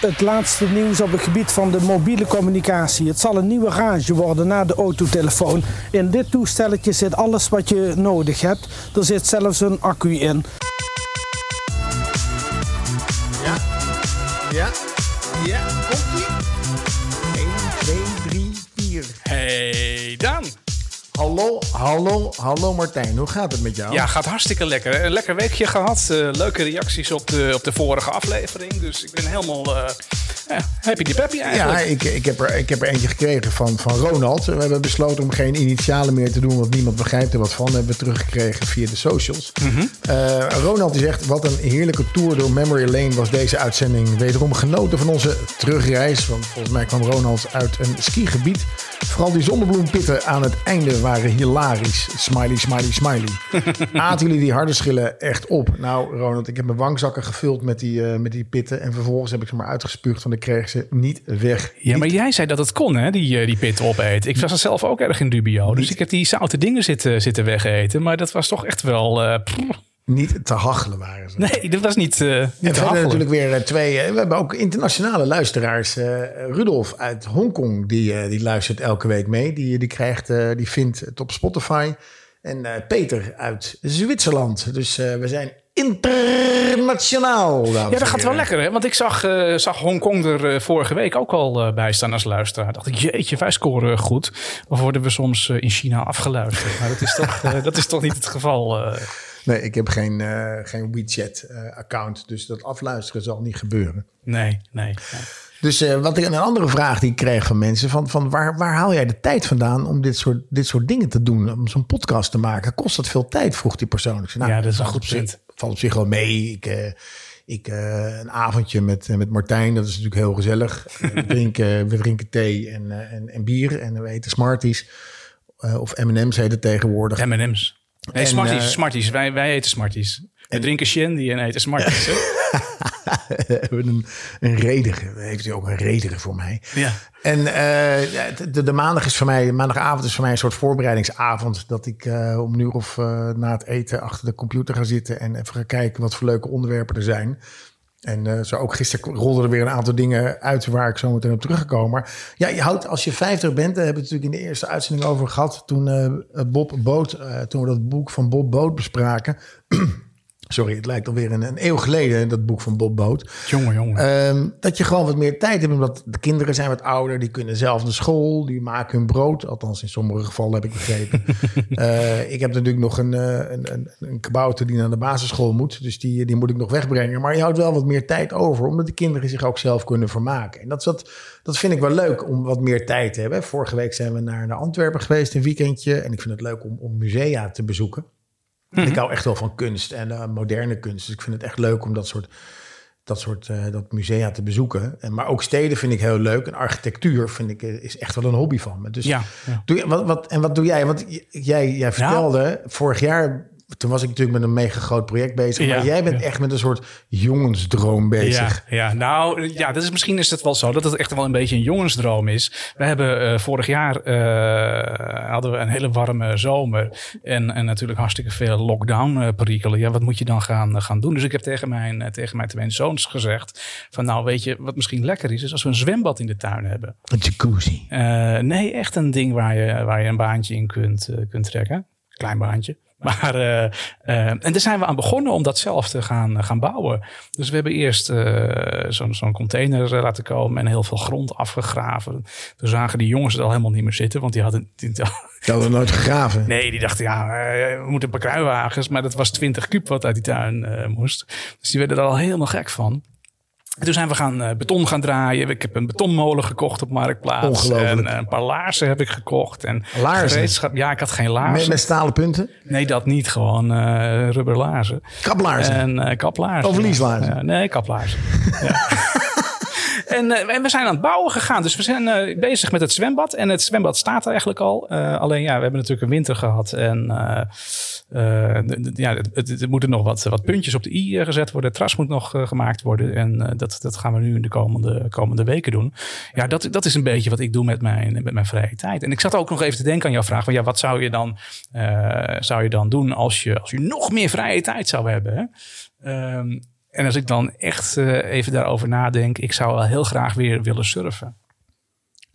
Het laatste nieuws op het gebied van de mobiele communicatie. Het zal een nieuwe range worden na de autotelefoon. In dit toestelletje zit alles wat je nodig hebt. Er zit zelfs een accu in. Hallo, hallo, Martijn. Hoe gaat het met jou? Ja, gaat hartstikke lekker. Een lekker weekje gehad. Eh, leuke reacties op de, op de vorige aflevering. Dus ik ben helemaal uh, ja, happy de peppy eigenlijk. Ja, ik, ik, heb er, ik heb er eentje gekregen van, van Ronald. We hebben besloten om geen initialen meer te doen, want niemand begrijpt er wat van. Dat hebben we teruggekregen via de socials. Eh, Ronald die zegt, wat een heerlijke tour door Memory Lane was deze uitzending. Wederom genoten van onze terugreis. Want volgens mij kwam Ronald uit een skigebied. Vooral die zonnebloempitten aan het einde waren hilarisch. Smiley, smiley, smiley. Aten jullie die harde schillen echt op? Nou, Ronald, ik heb mijn wangzakken gevuld met die, eh, met die pitten. En vervolgens heb ik ze maar uitgespuugd, want kreeg ze niet weg. Ja, maar jij zei dat het kon, hè, die, eh, die pit opeten. Ik was er zelf ook erg in dubio. Dus ik heb die zoute dingen zitten, zitten wegeten. Maar dat was toch echt wel... eh. Niet te hachelen waren ze. nee, dat was niet, eh niet En te verder hachelen. natuurlijk weer eh, twee. eh, We hebben ook internationale luisteraars. Eh, Rudolf uit Hongkong, die, eh, die luistert elke week mee. Die, die, krijgt, eh, die vindt het op Spotify. En eh, Peter uit Zwitserland. Dus eh, we zijn internationaal. Ja, dat gaat wel lekker, hè? Want ik zag, eh, zag Hongkong er vorige week ook al bij staan als luisteraar. Dacht ik, jeetje, wij scoren goed. Of worden we soms in China afgeluisterd? Maar dat is toch, dat is toch niet het geval? Nee, ik heb geen, geen WeChat-account. dus dat afluisteren zal niet gebeuren. nee, nee. nee. Dus eh, wat ik, een andere vraag die ik kreeg van mensen: van, van waar, waar haal jij de tijd vandaan om dit soort, dit soort dingen te doen? Om zo'n podcast te maken? Kost dat veel tijd? Vroeg die persoon. Ik zei, nou, Ja, dat is een valt goed op zich- punt. Valt op zich wel mee. Ik, eh, ik, eh, een avondje met, eh, met Martijn, dat is natuurlijk heel gezellig. Eh, we, drinken, we drinken thee en, eh, en, en bier en we eten Smarties. Eh, of M&M's heet het tegenwoordig. M&M's. Nee, En, Smarties, eh, Smarties. Wij, wij eten Smarties. We drinken Shandy en eten Smarties. We hebben een, een rediger. Heeft u ook een rediger voor mij? Ja. En eh, ja, de, de maandag is voor mij, maandagavond is voor mij een soort voorbereidingsavond. Dat ik eh, om een uur of eh, na het eten achter de computer ga zitten en even ga kijken wat voor leuke onderwerpen er zijn. En zo ook gisteren rolden er weer een aantal dingen uit waar ik zo meteen op teruggekomen. Maar ja, je houdt als je 50 bent, daar hebben we het natuurlijk in de eerste uitzending over gehad. Toen Bob Boot, toen we dat boek van Bob Boot bespraken. Sorry, het lijkt alweer een, een eeuw geleden, dat boek van Bob Boot. Jongen, jongen. Ehm, dat je gewoon wat meer tijd hebt. Omdat de kinderen zijn wat ouder. Die kunnen zelf naar school. Die maken hun brood. Althans, in sommige gevallen heb ik begrepen. Eh, ik heb natuurlijk nog een, eh, een, een, een kabouter die naar de basisschool moet. Dus die, die moet ik nog wegbrengen. Maar je houdt wel wat meer tijd over. Omdat de kinderen zich ook zelf kunnen vermaken. En dat, is wat, dat vind ik wel leuk om wat meer tijd te hebben. Vorige week zijn we naar, naar Antwerpen geweest. Een weekendje. En ik vind het leuk om, om musea te bezoeken. Ik hou echt wel van kunst en eh, moderne kunst. Dus ik vind het echt leuk om dat soort, dat soort eh, dat musea te bezoeken. En, maar ook steden vind ik heel leuk. En architectuur vind ik eh, is echt wel een hobby van me. Dus Ja, ja. Doe je, wat, wat, en wat doe jij? Want jij, jij vertelde vorig jaar... Toen was ik natuurlijk met een mega groot project bezig. Ja, maar jij bent ja. echt met een soort jongensdroom bezig. Ja, ja, nou ja, dat is, misschien is het wel zo dat het echt wel een beetje een jongensdroom is. We hebben eh, vorig jaar eh, hadden we een hele warme zomer en, en natuurlijk hartstikke veel lockdown eh, perikelen. Ja, wat moet je dan gaan, gaan doen? Dus ik heb tegen mijn, tegen mijn twee zoons gezegd van nou weet je wat misschien lekker is, is als we een zwembad in de tuin hebben. Een jacuzzi. Nee, echt een ding waar je, waar je een baantje in kunt, kunt trekken. Klein baantje. Maar, eh, eh, en daar zijn we aan begonnen om dat zelf te gaan, eh, gaan bouwen. Dus we hebben eerst zo'n container laten komen en heel veel grond afgegraven. Toen zagen die jongens het al helemaal niet meer zitten, want die hadden... Die, Je had er nooit gegraven. nee, die dachten, ja, we moeten een paar kruiwagens. Maar dat was 20 kuub wat uit die tuin moest. Dus die werden er al helemaal gek van. En toen zijn we gaan eh, beton gaan draaien. Ik heb een betonmolen gekocht op Marktplaats. Ongelooflijk. En eh, een paar laarzen heb ik gekocht. En Laarzen? gereedschap- Ja, ik had geen laarzen. Met, met stalen punten. Nee, dat niet. Gewoon eh rubberlaarzen. Kaplaarzen. En kaplaarzen. Of nee, kaplaarzen. ja. En, en we zijn aan het bouwen gegaan. Dus we zijn bezig met het zwembad. En het zwembad staat er eigenlijk al. Alleen ja, we hebben natuurlijk een winter gehad. En ja, het- moeten nog wat, wat puntjes op de i eh, gezet worden. Het terras moet nog eh, gemaakt worden. En eh, dat, dat gaan we nu in de komende, komende weken doen. Ja, dat, dat is een beetje wat ik doe met mijn, met mijn vrije tijd. En ik zat ook nog even te denken aan jouw vraag. Van, ja, wat zou je dan, eh, zou je dan doen als je, als je nog meer vrije tijd zou hebben? Hè? Ehm, En als ik dan echt eh, even daarover nadenk, ik zou wel heel graag weer willen surfen.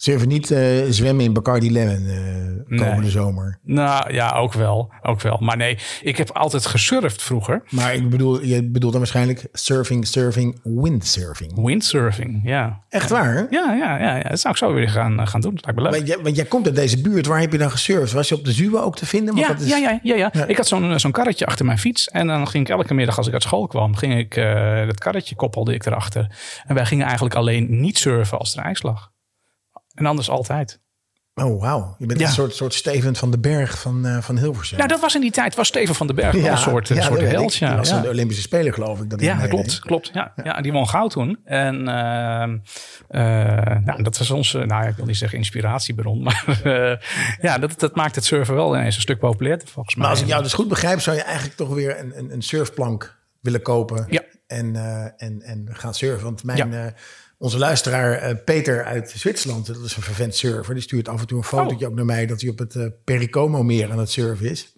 Surfen niet eh, zwemmen in Bacardi Lemon eh komende Nee. zomer. Nou ja, ook wel. Ook wel. Maar nee, ik heb altijd gesurfd vroeger. Maar ik bedoel, je bedoelt dan waarschijnlijk surfing, surfing, windsurfing. Windsurfing, ja. Echt waar? hè? Ja, ja, ja, ja. Dat zou ik zo weer gaan, eh, gaan doen. Dat lijkt me leuk. Want jij, want jij komt uit deze buurt. Waar heb je dan gesurfd? Was je op de Zuwe ook te vinden? Want Ja, dat is- ja, ja, ja, ja. Ja. Ik had zo'n zo'n karretje achter mijn fiets. En dan ging ik elke middag als ik uit school kwam, ging ik dat karretje koppelde ik erachter. En wij gingen eigenlijk alleen niet surfen als er ijs lag. En anders altijd. Oh, wauw. Je bent Ja. een soort, soort Steven van de Berg van, eh, van Hilversum. Nou, dat was in die tijd, was Steven van den Berg een soort, een ja, soort held. Ja, was de Olympische Spelen, geloof ik. Dat hij Ja, dat klopt, klopt. Ja, ja. die won goud toen. En eh, nou, dat was onze, nou ik wil niet zeggen inspiratiebron, maar eh, ja, dat, dat maakt het surfen wel ineens een stuk populairder volgens mij. Maar als ik jou dus goed begrijp, zou je eigenlijk toch weer een, een, een surfplank willen kopen. Ja. En, en, en gaan surfen. Want mijn, onze luisteraar eh, Peter uit Zwitserland, dat is een vervent surfer. Die stuurt af en toe een fotootje Oh. ook naar mij dat hij op het eh Pericomo-meer aan het surfen is.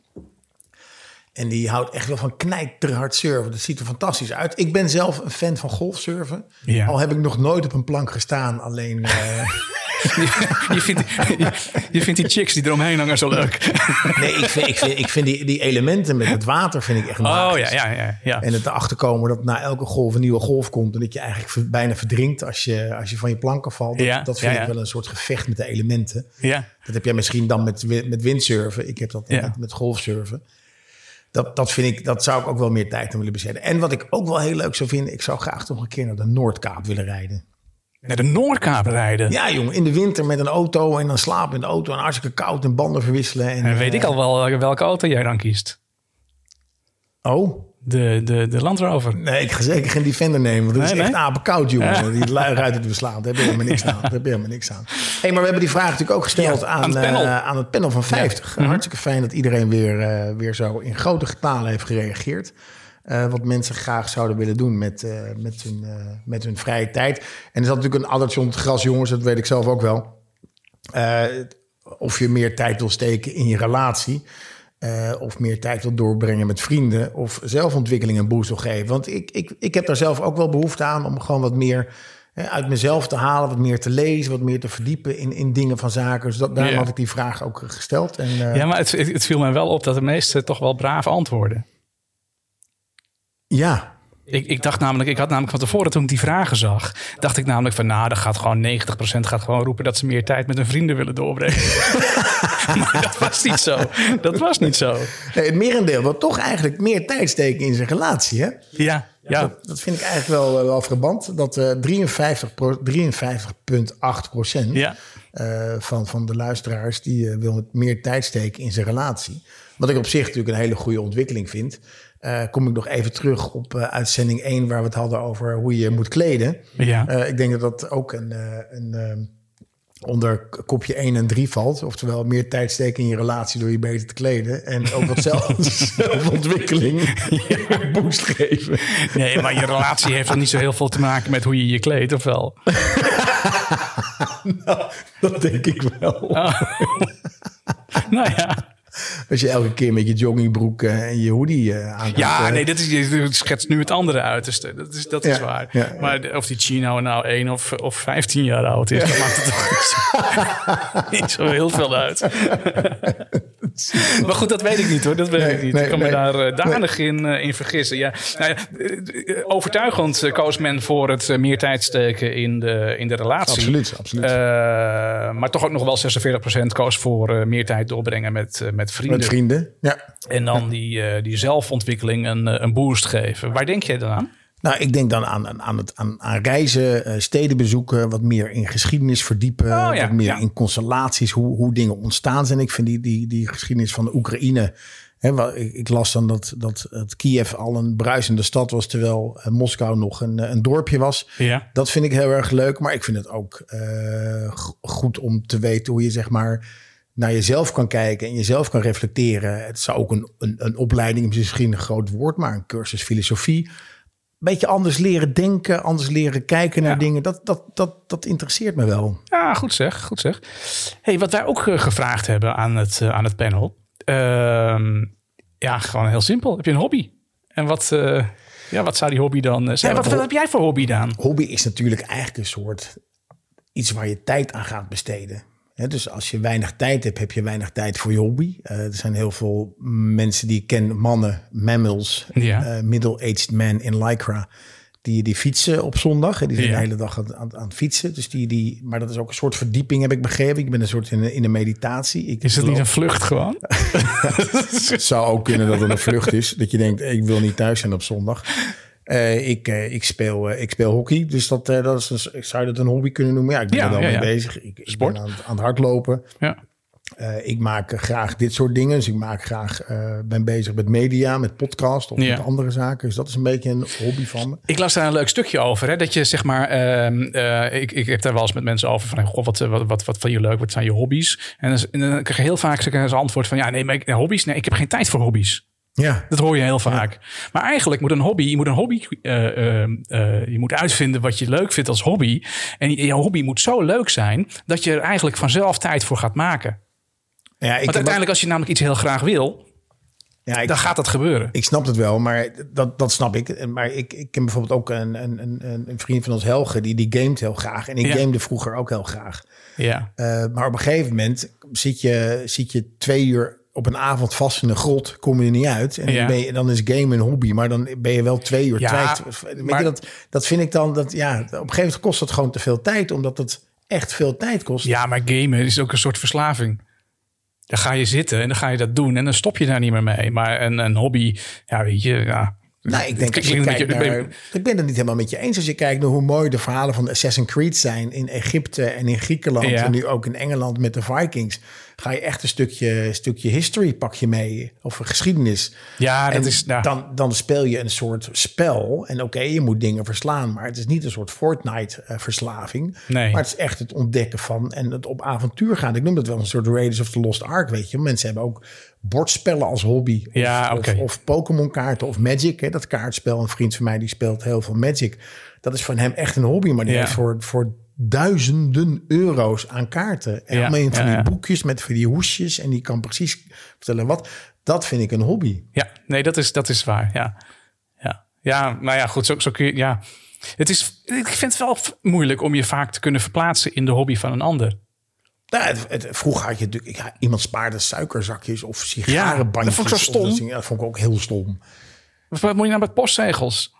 En die houdt echt wel van knijterhard surfen. Dat ziet er fantastisch uit. Ik ben zelf een fan van golfsurfen. Ja. Al heb ik nog nooit op een plank gestaan. Alleen eh, je, je, vindt, je, je vindt die chicks die eromheen hangen zo leuk. nee, ik vind, ik vind, ik vind die, die elementen met het water vind ik echt Oh magisch. ja, ja, ja. ja. En het erachter komen dat na elke golf een nieuwe golf komt. En dat je eigenlijk bijna verdrinkt als je, als je van je planken valt. Dat, Ja, dat vind ja, ik wel een soort gevecht met de elementen. ja. Dat heb jij misschien dan met, met windsurfen. Ik heb dat met, met golfsurfen. Dat, dat vind ik, dat zou ik ook wel meer tijd aan willen besteden. En wat ik ook wel heel leuk zou vinden, ik zou graag toch een keer naar de Noordkaap willen rijden. Naar de Noordkaap rijden. Ja, jongen, in de winter met een auto en dan slapen in de auto en hartstikke koud en banden verwisselen. En, En weet ik eh, al wel welke auto jij dan kiest. Oh, De, de, de Land Rover. Nee, ik ga zeker geen Defender nemen. Want dat Nee, is echt nee? apenkoud, jongen. Die lui- ruiten te beslaan. Daar heb je helemaal niks aan. Daar heb je helemaal niks aan. Hey, maar we hebben die vraag natuurlijk ook gesteld Ja, aan, aan het panel. eh, aan het panel van 50. Mhm. Hartstikke fijn dat iedereen weer, eh, weer zo in grote getalen heeft gereageerd. Eh, wat mensen graag zouden willen doen met, eh, met, hun, eh, met hun vrije tijd. En er zat natuurlijk een addertje onder het gras, jongens. Dat weet ik zelf ook wel. Of je meer tijd wil steken in je relatie. of meer tijd wil doorbrengen met vrienden. Of zelfontwikkeling een boost wil geven. Want ik, ik, ik heb daar zelf ook wel behoefte aan om gewoon wat meer uit mezelf te halen. Wat meer te lezen, wat meer te verdiepen in, in dingen van zaken. Dus dat, daarom had ik die vraag ook gesteld. En, Ja, maar het, het, viel mij wel op dat de meeste toch wel braaf antwoorden. Ja, Ik, ik dacht namelijk, ik had namelijk van tevoren toen ik die vragen zag, dacht ik namelijk van, nou, dat gaat gewoon 90% gaat gewoon roepen dat ze meer tijd met hun vrienden willen doorbrengen. maar dat was niet zo. Dat was niet zo. Nee, het merendeel wil toch eigenlijk meer tijd steken in zijn relatie. Hè? Ja, ja. Dat, dat vind ik eigenlijk wel, eh, wel verband. Dat eh 53 pro- 53,8 procent Ja. eh, van, van de luisteraars... die eh, wil meer tijd steken in zijn relatie. Wat ik op zich natuurlijk een hele goede ontwikkeling vind. Eh, kom ik nog even terug op eh, uitzending 1... waar we het hadden over hoe je moet kleden. Ja. Eh, ik denk dat dat ook een... een eh, onder kopje 1 en 3 valt. Oftewel meer tijd steken in je relatie door je beter te kleden. En ook wat zelf, zelfontwikkeling boost geven. Nee, maar je relatie heeft dan niet zo heel veel te maken met hoe je je kleedt, of wel? Dat denk ik wel. Nou ja. Als je elke keer met je joggingbroek eh, en je hoodie eh aankomt. Ja, eh, nee, dit is, je schetst nu het andere uiterste. Dat is, dat is Ja, waar. ja, ja. Maar of die Chino nou 1 of, of 15 jaar oud is, dat maakt het toch niet zo, niet zo heel veel uit. maar goed, dat weet ik niet hoor. Dat weet Nee, ik niet. nee, ik kan nee. me daar danig in, in vergissen. Ja, nou ja, overtuigend koos men voor het meer tijd steken in de, in de relatie. Absoluut, absoluut. Maar toch ook nog wel 46% koos voor meer tijd doorbrengen met, met vrienden. met vrienden. Ja. En dan die, eh, die zelfontwikkeling een, eh, een boost geven. Waar denk jij dan aan? Nou, ik denk dan aan, aan- het, aan, aan reizen, eh, steden bezoeken, wat meer in geschiedenis verdiepen, Oh, ja, wat meer ja. in constellaties, hoe, hoe dingen ontstaan zijn. Ik vind die, die, die geschiedenis van de Oekraïne. Hè, ik, las dan dat, dat het Kiev al een bruisende stad was, terwijl Moskou nog een, een dorpje was. Ja. Dat vind ik heel erg leuk, maar ik vind het ook go- goed om te weten hoe je zeg maar naar jezelf kan kijken en jezelf kan reflecteren. Het zou ook een, een, een opleiding, misschien een groot woord, maar een cursus filosofie. Beetje anders leren denken, anders leren kijken naar Ja. dingen. Dat, dat, dat, dat interesseert me wel. Ja, goed zeg, goed zeg. Hey, wat wij ook eh, gevraagd hebben aan het, eh, aan het panel. Ehm, ja, gewoon heel simpel. Heb je een hobby? En wat... eh, Ja, wat zou die hobby dan zijn? Ja, wat, wat- wat heb jij voor hobby dan? Hobby is natuurlijk eigenlijk een soort iets waar je tijd aan gaat besteden. Dus als je weinig tijd hebt, heb je weinig tijd voor je hobby. Eh, er zijn heel veel mensen die ik ken, mannen, mammals, Ja. eh, middle-aged men in Lycra. Die, die fietsen op zondag. Hè, die zijn Ja. de hele dag aan, aan, aan het fietsen. Dus die, die, maar dat is ook een soort verdieping, heb ik begrepen. Ik ben een soort in, in een meditatie. Ik Is het niet een vlucht gewoon? het zou ook kunnen dat het een vlucht is. Dat je denkt, ik wil niet thuis zijn op zondag. Eh, ik, eh, ik, speel, eh, ik speel hockey, dus dat, dat is een, zou je dat een hobby kunnen noemen? Ja, ik ben Ja, er wel ja, mee ja. bezig. Ik, ik ben aan, aan het hardlopen. ja. Ik maak graag dit soort dingen. Dus ik maak graag, ben bezig met media, met podcast of met andere zaken. Dus dat is een beetje een hobby van me. Ik las daar een leuk stukje over. Hè? Dat je zeg maar. ehm, eh, ik, ik heb daar wel eens met mensen over van. Goh, wat, wat, wat, wat vind je leuk? Wat zijn je hobby's? En dan, en dan krijg je heel vaak als antwoord van. Ja, nee, maar ik, hobby's. Nee, ik heb geen tijd voor hobby's. Ja, Dat hoor je heel vaak. Maar eigenlijk moet een hobby, je moet een hobby, eh, eh, eh, je moet uitvinden wat je leuk vindt als hobby. En je, je hobby moet zo leuk zijn dat je er eigenlijk vanzelf tijd voor gaat maken. ja, ik, Want uiteindelijk, als je namelijk iets heel graag wil, ja, ik, dan gaat dat gebeuren. ik snap het wel, maar dat, dat snap ik. Maar ik, ik ken bijvoorbeeld ook een, een, een, een vriend van ons, Helge, die, die gamet heel graag. En ik Ja. gamede vroeger ook heel graag. Ja. Maar op een gegeven moment zit je, zit je twee uur op een avond vast in een grot, kom je er niet uit. En Ja. dan, ben je, dan is game een hobby, maar dan ben je wel twee uur Ja. Weet maar- dat, dat vind ik dan, dat, ja, op een gegeven moment kost dat gewoon te veel tijd, omdat het echt veel tijd kost. ja, maar gamen is ook een soort verslaving. Dan ga je zitten en dan ga je dat doen en dan stop je daar niet meer mee. Maar een, een hobby, ja, weet je, ja. Nou, ik denk als je kijkt naar, ik ben het niet helemaal met je eens. Als je kijkt naar hoe mooi de verhalen van Assassin's Creed zijn in Egypte en in Griekenland Ja. en nu ook in Engeland met de Vikings, ga je echt een stukje, stukje history pak je mee of geschiedenis. Ja, dat en is. Dan, dan speel je een soort spel. En oké, je moet dingen verslaan. Maar het is niet een soort Fortnite-verslaving. Nee. Maar het is echt het ontdekken van en het op avontuur gaan. Ik noem dat wel een soort Raiders of the Lost Ark, weet je. Mensen hebben ook bordspellen als hobby. Of, Ja, of- oké. of, Pokémon kaarten of Magic. Hè, dat kaartspel. Een vriend van mij die speelt heel veel Magic. Dat is van hem echt een hobby. Maar die Ja. heeft voor, voor duizenden euro's aan kaarten. En Ja, van ja, die boekjes met van die hoesjes. En die kan precies vertellen wat. Dat vind ik een hobby. Ja, nee, dat is, dat is waar. Ja, ja. ja nou ja, goed, zo, zo kun je. Ja. Het is, ik vind het wel moeilijk om je vaak te kunnen verplaatsen in de hobby van een ander. Nou, het, het- vroeger had je natuurlijk, ja, iemand spaarde suikerzakjes of sigarenbandjes. Ja, dat vond ik zo dat stom. dat vond ik ook heel stom. Wat moet je nou met postzegels?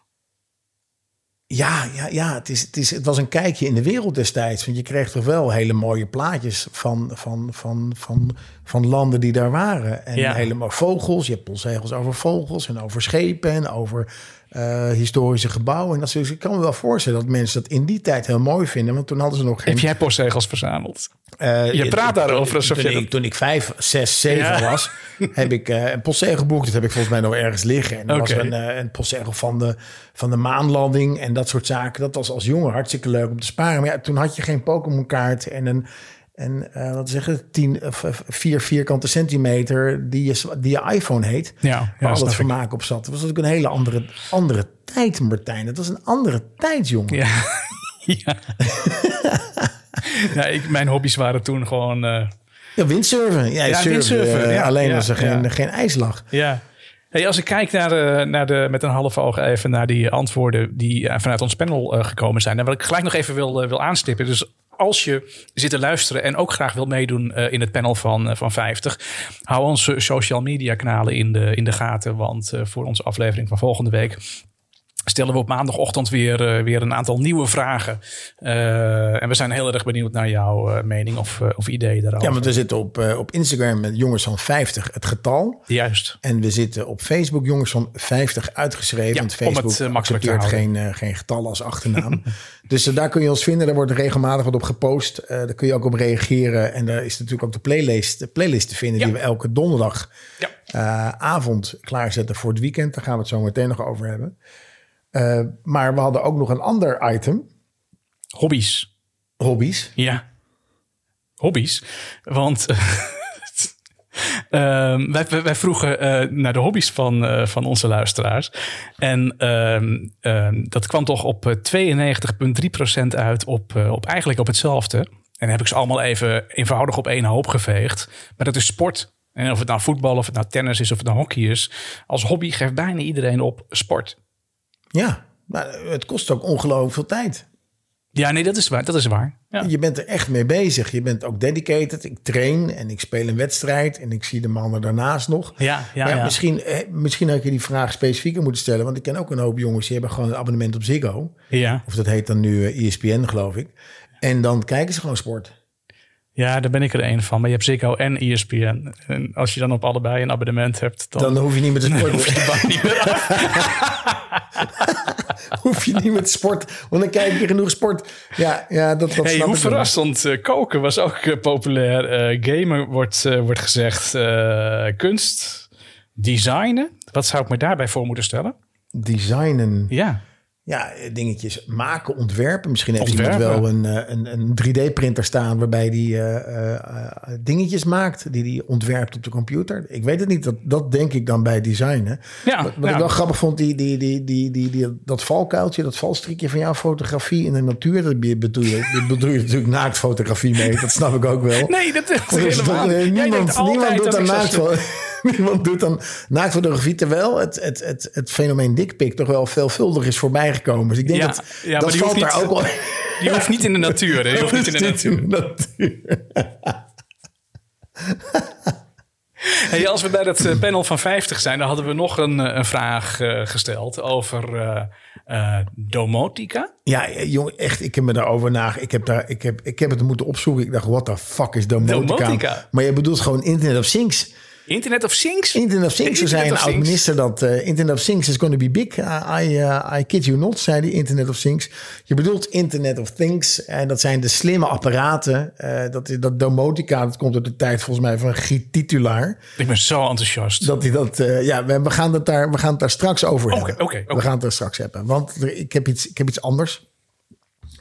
Ja, ja, ja het, is, het, is, het was een kijkje in de wereld destijds. Want je kreeg toch wel hele mooie plaatjes van, van, van, van, van landen die daar waren. En Ja. helemaal vogels. Je hebt postzegels over vogels en over schepen en over eh, historische gebouwen. En dat, soort- ik kan me wel voorstellen dat mensen dat in die tijd heel mooi vinden. Want toen hadden ze nog geen... Heb jij postzegels verzameld? Eh, Je praat daarover alsof toen, je ik, dat- toen ik vijf, zes, zeven Ja. was, heb ik eh, een postzegelboek. Dat heb ik volgens mij nog ergens liggen. En er was een, een postzegel van de, van de maanlanding en dat soort zaken. Dat was als jongen hartstikke leuk om te sparen. Maar ja, toen had je geen Pokémon kaart en een... En eh, wat zeg je, 10 of eh, vier vierkante centimeter die je, die je iPhone heet. Ja, ja, waar al het ik. vermaak op zat. Dat was natuurlijk een hele andere, andere tijd, Martijn. Het was een andere tijd, jongen. Ja. ja. ja ik, mijn hobby's waren toen gewoon. eh, Ja, windsurfen. Ja, windsurfen, eh, ja, alleen als er geen, geen ijs lag. Ja. Hey, als ik kijk naar de, naar de, met een half oog even naar die antwoorden die vanuit ons panel gekomen zijn. En wat ik gelijk nog even wil, wil aanstippen. Dus als je zit te luisteren en ook graag wil meedoen eh, in het panel van, eh, van 50, hou onze social media kanalen in de, in de gaten. Want eh, voor onze aflevering van volgende week stellen we op maandagochtend weer, eh, weer een aantal nieuwe vragen. Eh, en we zijn heel erg benieuwd naar jouw eh, mening of, of ideeën daarover. Ja, want we zitten op, op Instagram met jongens van 50 het getal. Juist. En we zitten op Facebook jongens van 50 uitgeschreven. Ja, want het, Facebook makkelijk te accepteert geen, geen getallen als achternaam. dus daar kun je ons vinden. Daar wordt regelmatig wat op gepost. Daar kun je ook op reageren. En daar is natuurlijk ook de playlist, de playlist te vinden... Ja. die we elke donderdag Ja. avond klaarzetten voor het weekend. Daar gaan we het zo meteen nog over hebben. Eh, maar we hadden ook nog een ander item. Hobby's. Hobby's. Ja. Hobby's. Want ehm, wij, wij, vroegen eh, naar de hobby's van, eh, van onze luisteraars. En ehm, ehm, dat kwam toch op eh, 92,3% uit op, op eigenlijk op hetzelfde. En dan heb ik ze allemaal even eenvoudig op één hoop geveegd. Maar dat is sport. En of het nou voetbal, of het nou tennis is, of het nou hockey is. Als hobby geeft bijna iedereen op sport. Ja, maar het kost ook ongelooflijk veel tijd. Ja, nee, dat is waar. Dat is waar. Ja. Je bent er echt mee bezig. Je bent ook dedicated. Ik train en ik speel een wedstrijd en ik zie de mannen daarnaast nog. Ja, ja, Maar ja. Misschien, eh, misschien had je die vraag specifieker moeten stellen. Want ik ken ook een hoop jongens die hebben gewoon een abonnement op Ziggo. Ja. Of dat heet dan nu eh, ESPN, geloof ik. En dan kijken ze gewoon sport. Ja, daar ben ik er een van. Maar je hebt Ziggo en ESPN. En als je dan op allebei een abonnement hebt, dan, Dan hoef je niet met de sport. hoef je de bank niet meer af. hoef je niet met sport. Want dan kijk je genoeg sport. Ja, ja dat, dat Hey, snap hoe verrassend. eh, koken was ook eh, populair. Eh, gamen wordt, wordt gezegd. kunst. Designen. Wat zou ik me daarbij voor moeten stellen? Designen. Ja. Ja, dingetjes maken, ontwerpen. Misschien heeft Ontwerpen. iemand wel een, eh, een, een 3D-printer staan... waarbij die eh, eh, eh, dingetjes maakt die die ontwerpt op de computer. Ik weet het niet. Dat, dat denk ik dan bij designen. Ja, Wat, ja. ik wel grappig vond, die, die, die, die, die, die, dat valkuiltje, dat valstrikje van jouw fotografie in de natuur... dat bedoel je, dat bedoel je natuurlijk naaktfotografie mee. Dat snap ik ook wel. Nee, dat is helemaal eh, niemand, niemand doet dat aan ik zo- naaktfo- niemand doet aan naaktfotografie. Terwijl het, het, het, het fenomeen dikpik toch wel veelvuldig is voorbijgekomen. Dus ik denk Ja, dat ja, dat valt daar ook wel. Die hoeft niet in de natuur. Die hoeft niet in de natuur. in de natuur. Hey, als we bij dat eh, panel van 50 zijn, dan hadden we nog een, eh, een vraag eh, gesteld over domotica. Ja, jongen, echt, ik heb me daarover na. Ik heb, daar, ik, heb, ik heb het moeten opzoeken. Ik dacht, what the fuck is domotica? Domotica. Maar je bedoelt gewoon Internet of Things. Internet of Things? Internet of Things, Internet zei een of oud Things. minister dat eh, Internet of Things is going to be big. Uh, I, uh, I kid you not, zei die Internet of Things. Je bedoelt Internet of Things en dat zijn de slimme apparaten. Eh, dat, dat domotica, dat komt uit de tijd volgens mij van Giet Titulaar. Ik ben zo enthousiast. Dat hij dat, eh, ja, we, we, gaan het daar, we gaan het daar straks over hebben. oké, oké. We gaan het daar straks hebben. Want ik heb iets, ik heb iets anders.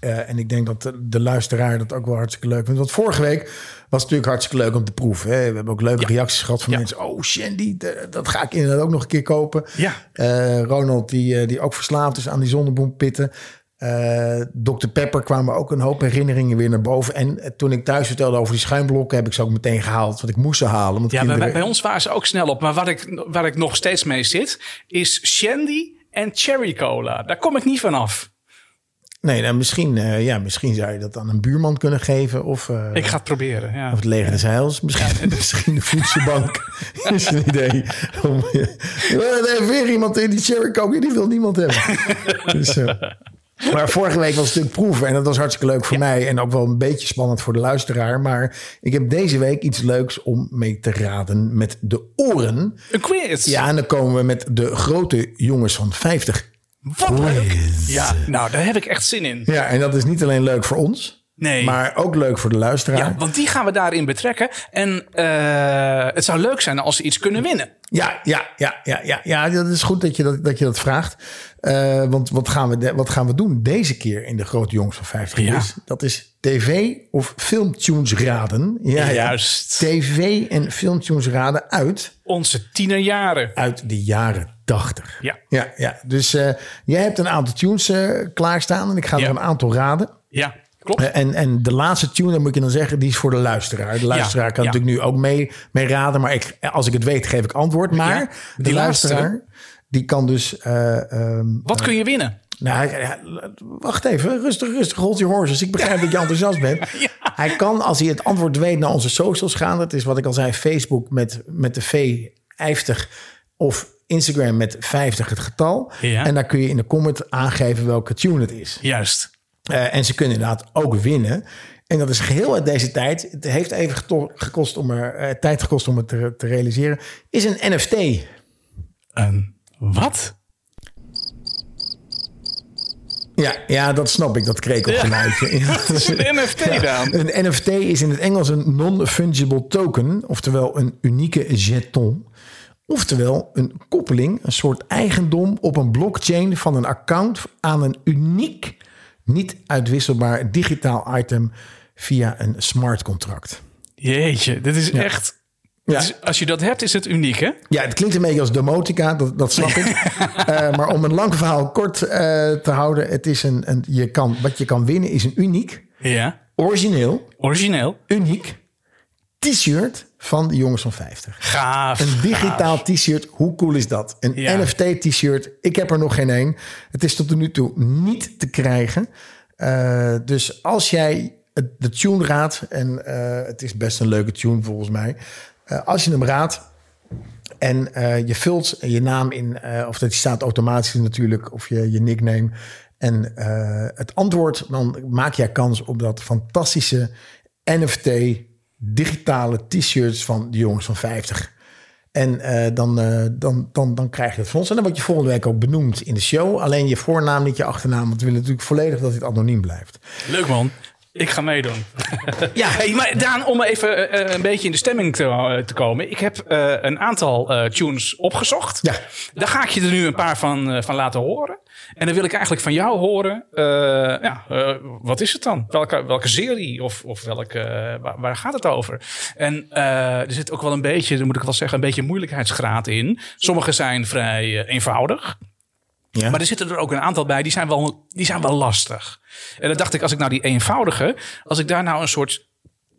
Eh, en ik denk dat de, de luisteraar dat ook wel hartstikke leuk vindt. Want vorige week was het natuurlijk hartstikke leuk om te proeven. Hè. We hebben ook leuke reacties gehad van Ja. mensen. Oh, Shandy, de- dat ga ik inderdaad ook nog een keer kopen. Ja. Eh, Ronald, die, eh, die ook verslaafd is aan die zonnebloempitten. Eh Dr. Pepper kwamen ook een hoop herinneringen weer naar boven. En toen ik thuis vertelde over die schuimblokken... heb ik ze ook meteen gehaald, want ik moest ze halen. Want Ja, bij, kinderen... bij ons waren ze ook snel op. Maar waar ik, waar ik nog steeds mee zit, is Shandy en Cherry Cola. Daar kom ik niet van af. Nee, nou, misschien, eh, ja, misschien zou je dat aan een buurman kunnen geven. Of, eh, Ik ga het proberen. Ja. of het leger des heils. Misschien, misschien de voedselbank. is een idee. Om, er heeft weer iemand in die cherry coke. Die wil niemand hebben. dus, eh, maar vorige week was het natuurlijk proeven. En dat was hartstikke leuk voor mij. En ook wel een beetje spannend voor de luisteraar. Maar ik heb deze week iets leuks om mee te raden met de oren. Een quiz. Ja, en dan komen we met de grote jongens van 50. Wat leuk. Ja, nou, daar heb ik echt zin in. Ja, en dat is niet alleen leuk voor ons. Nee. Maar ook leuk voor de luisteraar. Ja, want die gaan we daarin betrekken. En eh, het zou leuk zijn als ze iets kunnen winnen. Ja, ja, ja, ja, ja, ja, dat is goed dat je dat, dat, je dat vraagt. Eh, want wat gaan, we de- wat gaan we doen deze keer in de Grote Jongens van 50 Ja. is? Dat is tv of filmtunes raden. Ja, ja. Juist. TV en filmtunes raden uit, Onze tienerjaren. uit de jaren 80. Ja. Ja, ja. Dus eh, jij hebt een aantal tunes klaarstaan en ik ga er een aantal raden. Ja, klopt. Eh, En, en de laatste tune, dan moet je dan zeggen, die is voor de luisteraar. De luisteraar kan ja. natuurlijk nu ook mee, mee raden. Maar ik, als ik het weet, geef ik antwoord. Maar Ja, de die luisteraar, die kan dus... eh, ehm, Wat kun je winnen? nou, wacht even, rustig, rustig, hold your horses. Ik begrijp dat je enthousiast bent. Hij kan, als hij het antwoord weet, naar onze socials gaan. Dat is wat ik al zei, Facebook met, met de V 50 of Instagram met 50 het getal. Ja. En daar kun je in de comment aangeven welke tune het is. Juist. Eh, en ze kunnen inderdaad ook winnen. En dat is geheel uit deze tijd. Het heeft even gekost om er, eh, tijd gekost om het te, te realiseren. Is een NFT. Een wat? Ja, ja, dat snap ik, dat krekelgeluidje. Ja. Dat is een NFT dan. Een NFT is in het Engels een non-fungible token, oftewel een unieke jeton. Oftewel een koppeling, een soort eigendom op een blockchain van een account aan een uniek, niet uitwisselbaar digitaal item via een smart contract. Jeetje, dit is echt... Ja. is- als je dat hebt, is het uniek, hè? Ja, het klinkt een beetje als domotica, dat, dat snap ik. Eh, maar om een lang verhaal kort eh, te houden, het is een, een, je kan, wat je kan winnen is een uniek, Ja. origineel, Origineel. uniek, t-shirt van de jongens van 50. Gaaf. Een digitaal t-shirt, hoe cool is dat? Een Ja. NFT-t-shirt, ik heb er nog geen één. Het is tot nu toe niet te krijgen. Eh, dus als jij de tune raadt, en eh, het is best een leuke tune volgens mij. Eh, als je hem raadt en je vult je naam in, of dat staat automatisch natuurlijk, of je, je nickname. En het antwoord, dan maak jij kans op dat fantastische NFT digitale t-shirts van de jongens van 50. En eh, dan, eh, dan, dan, dan krijg je het van ons. En dan word je volgende week ook benoemd in de show. Alleen je voornaam, niet je achternaam. Want we willen natuurlijk volledig dat dit anoniem blijft. Leuk man. Ik ga meedoen. ja, hey, maar Daan, om even eh, een beetje in de stemming te, eh, te komen. Ik heb eh, een aantal eh, tunes opgezocht. Ja. Daar ga ik je er nu een paar van, eh, van laten horen. En dan wil ik eigenlijk van jou horen. eh, ja, eh, wat is het dan? Welke, welke serie of, of welke, eh, waar, waar gaat het over? En eh, er zit ook wel een beetje, dan moet ik wel zeggen, een beetje moeilijkheidsgraad in. Sommige zijn vrij eh, eenvoudig. Ja. Maar er zitten er ook een aantal bij, die zijn wel, die zijn wel lastig. En dan dacht ik, als ik nou die eenvoudige, als ik daar nou een soort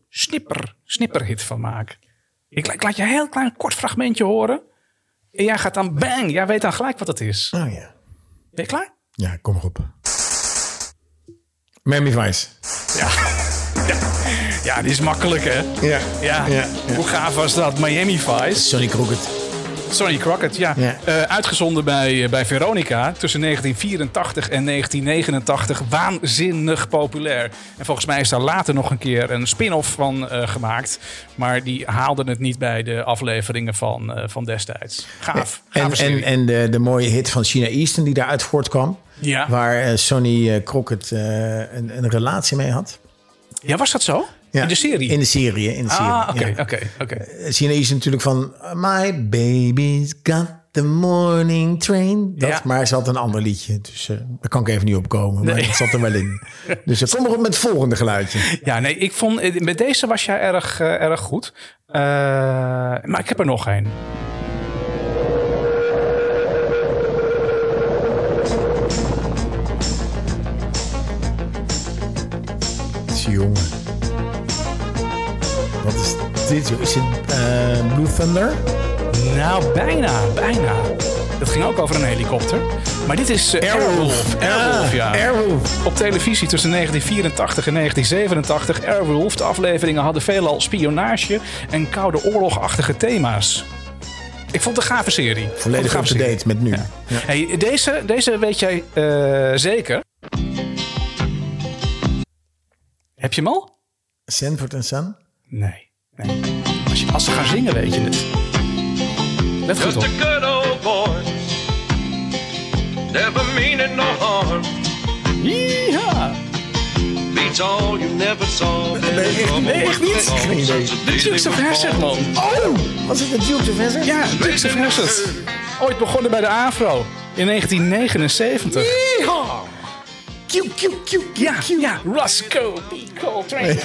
snipper, snipperhit van maak. Ik, la- ik laat je een heel klein kort fragmentje horen. En jij gaat dan bang, jij weet dan gelijk wat het is. Oh ja. Ben je klaar? Ja, kom maar op. Miami Vice. Ja. ja. Ja, die is makkelijk hè? Ja. Ja. Ja, ja. Hoe gaaf was dat? Miami Vice. Sonny Crockett. Sonny Crockett, ja. Ja. Eh, uitgezonden bij, eh, bij Veronica tussen 1984 en 1989. Waanzinnig populair. En volgens mij is daar later nog een keer een spin-off van eh, gemaakt. Maar die haalden het niet bij de afleveringen van, van destijds. Gaaf. En, en, en de, de mooie hit van China Easton die daaruit voortkwam. Ja. Waar Sonny Crockett een, een relatie mee had. ja, was dat zo? Ja, In de serie? In de serie, in de serie. ah, oké, oké, oké. China Easton natuurlijk van... My baby's got the morning train. Dat, Ja. Maar ze had een ander liedje. Dus eh, daar kan ik even niet opkomen. Maar Nee. het zat er wel in. Dus ik kom nog op met het volgende geluidje. Ja, nee, ik vond, eh, met deze was jij erg, eh, erg goed. Eh, maar ik heb er nog één. Jongen. Wat is dit? joh? Is het eh, Blue Thunder? Nou, bijna, bijna. Het ging ook over een helikopter. Maar dit is eh, Airwolf. Airwolf, ja. Airwolf. Op televisie tussen 1984 en 1987. Airwolf. De afleveringen hadden veelal spionage en koude oorlogachtige thema's. Ik vond het een gave serie. Volledig up-to-date met nu. Ja. Hey, deze, deze weet jij eh, zeker. Heb je hem al? Sanford Son? Nee. nee. Als, je, als ze gaan zingen, weet je het. Let goed Just op. a good old boy. Never meaning no harm. Ja. Beats all you never saw. Nee, echt niet? Geen idee. De Dukes of Hazzard, man. Oh, was het de Dukes of Hazzard? Ja, Dukes of Hazzard. Ooit begonnen bij de AVRO in 1979. Q, Q, Q, Q, Ja, Q. ja. Roscoe P. Coltrane.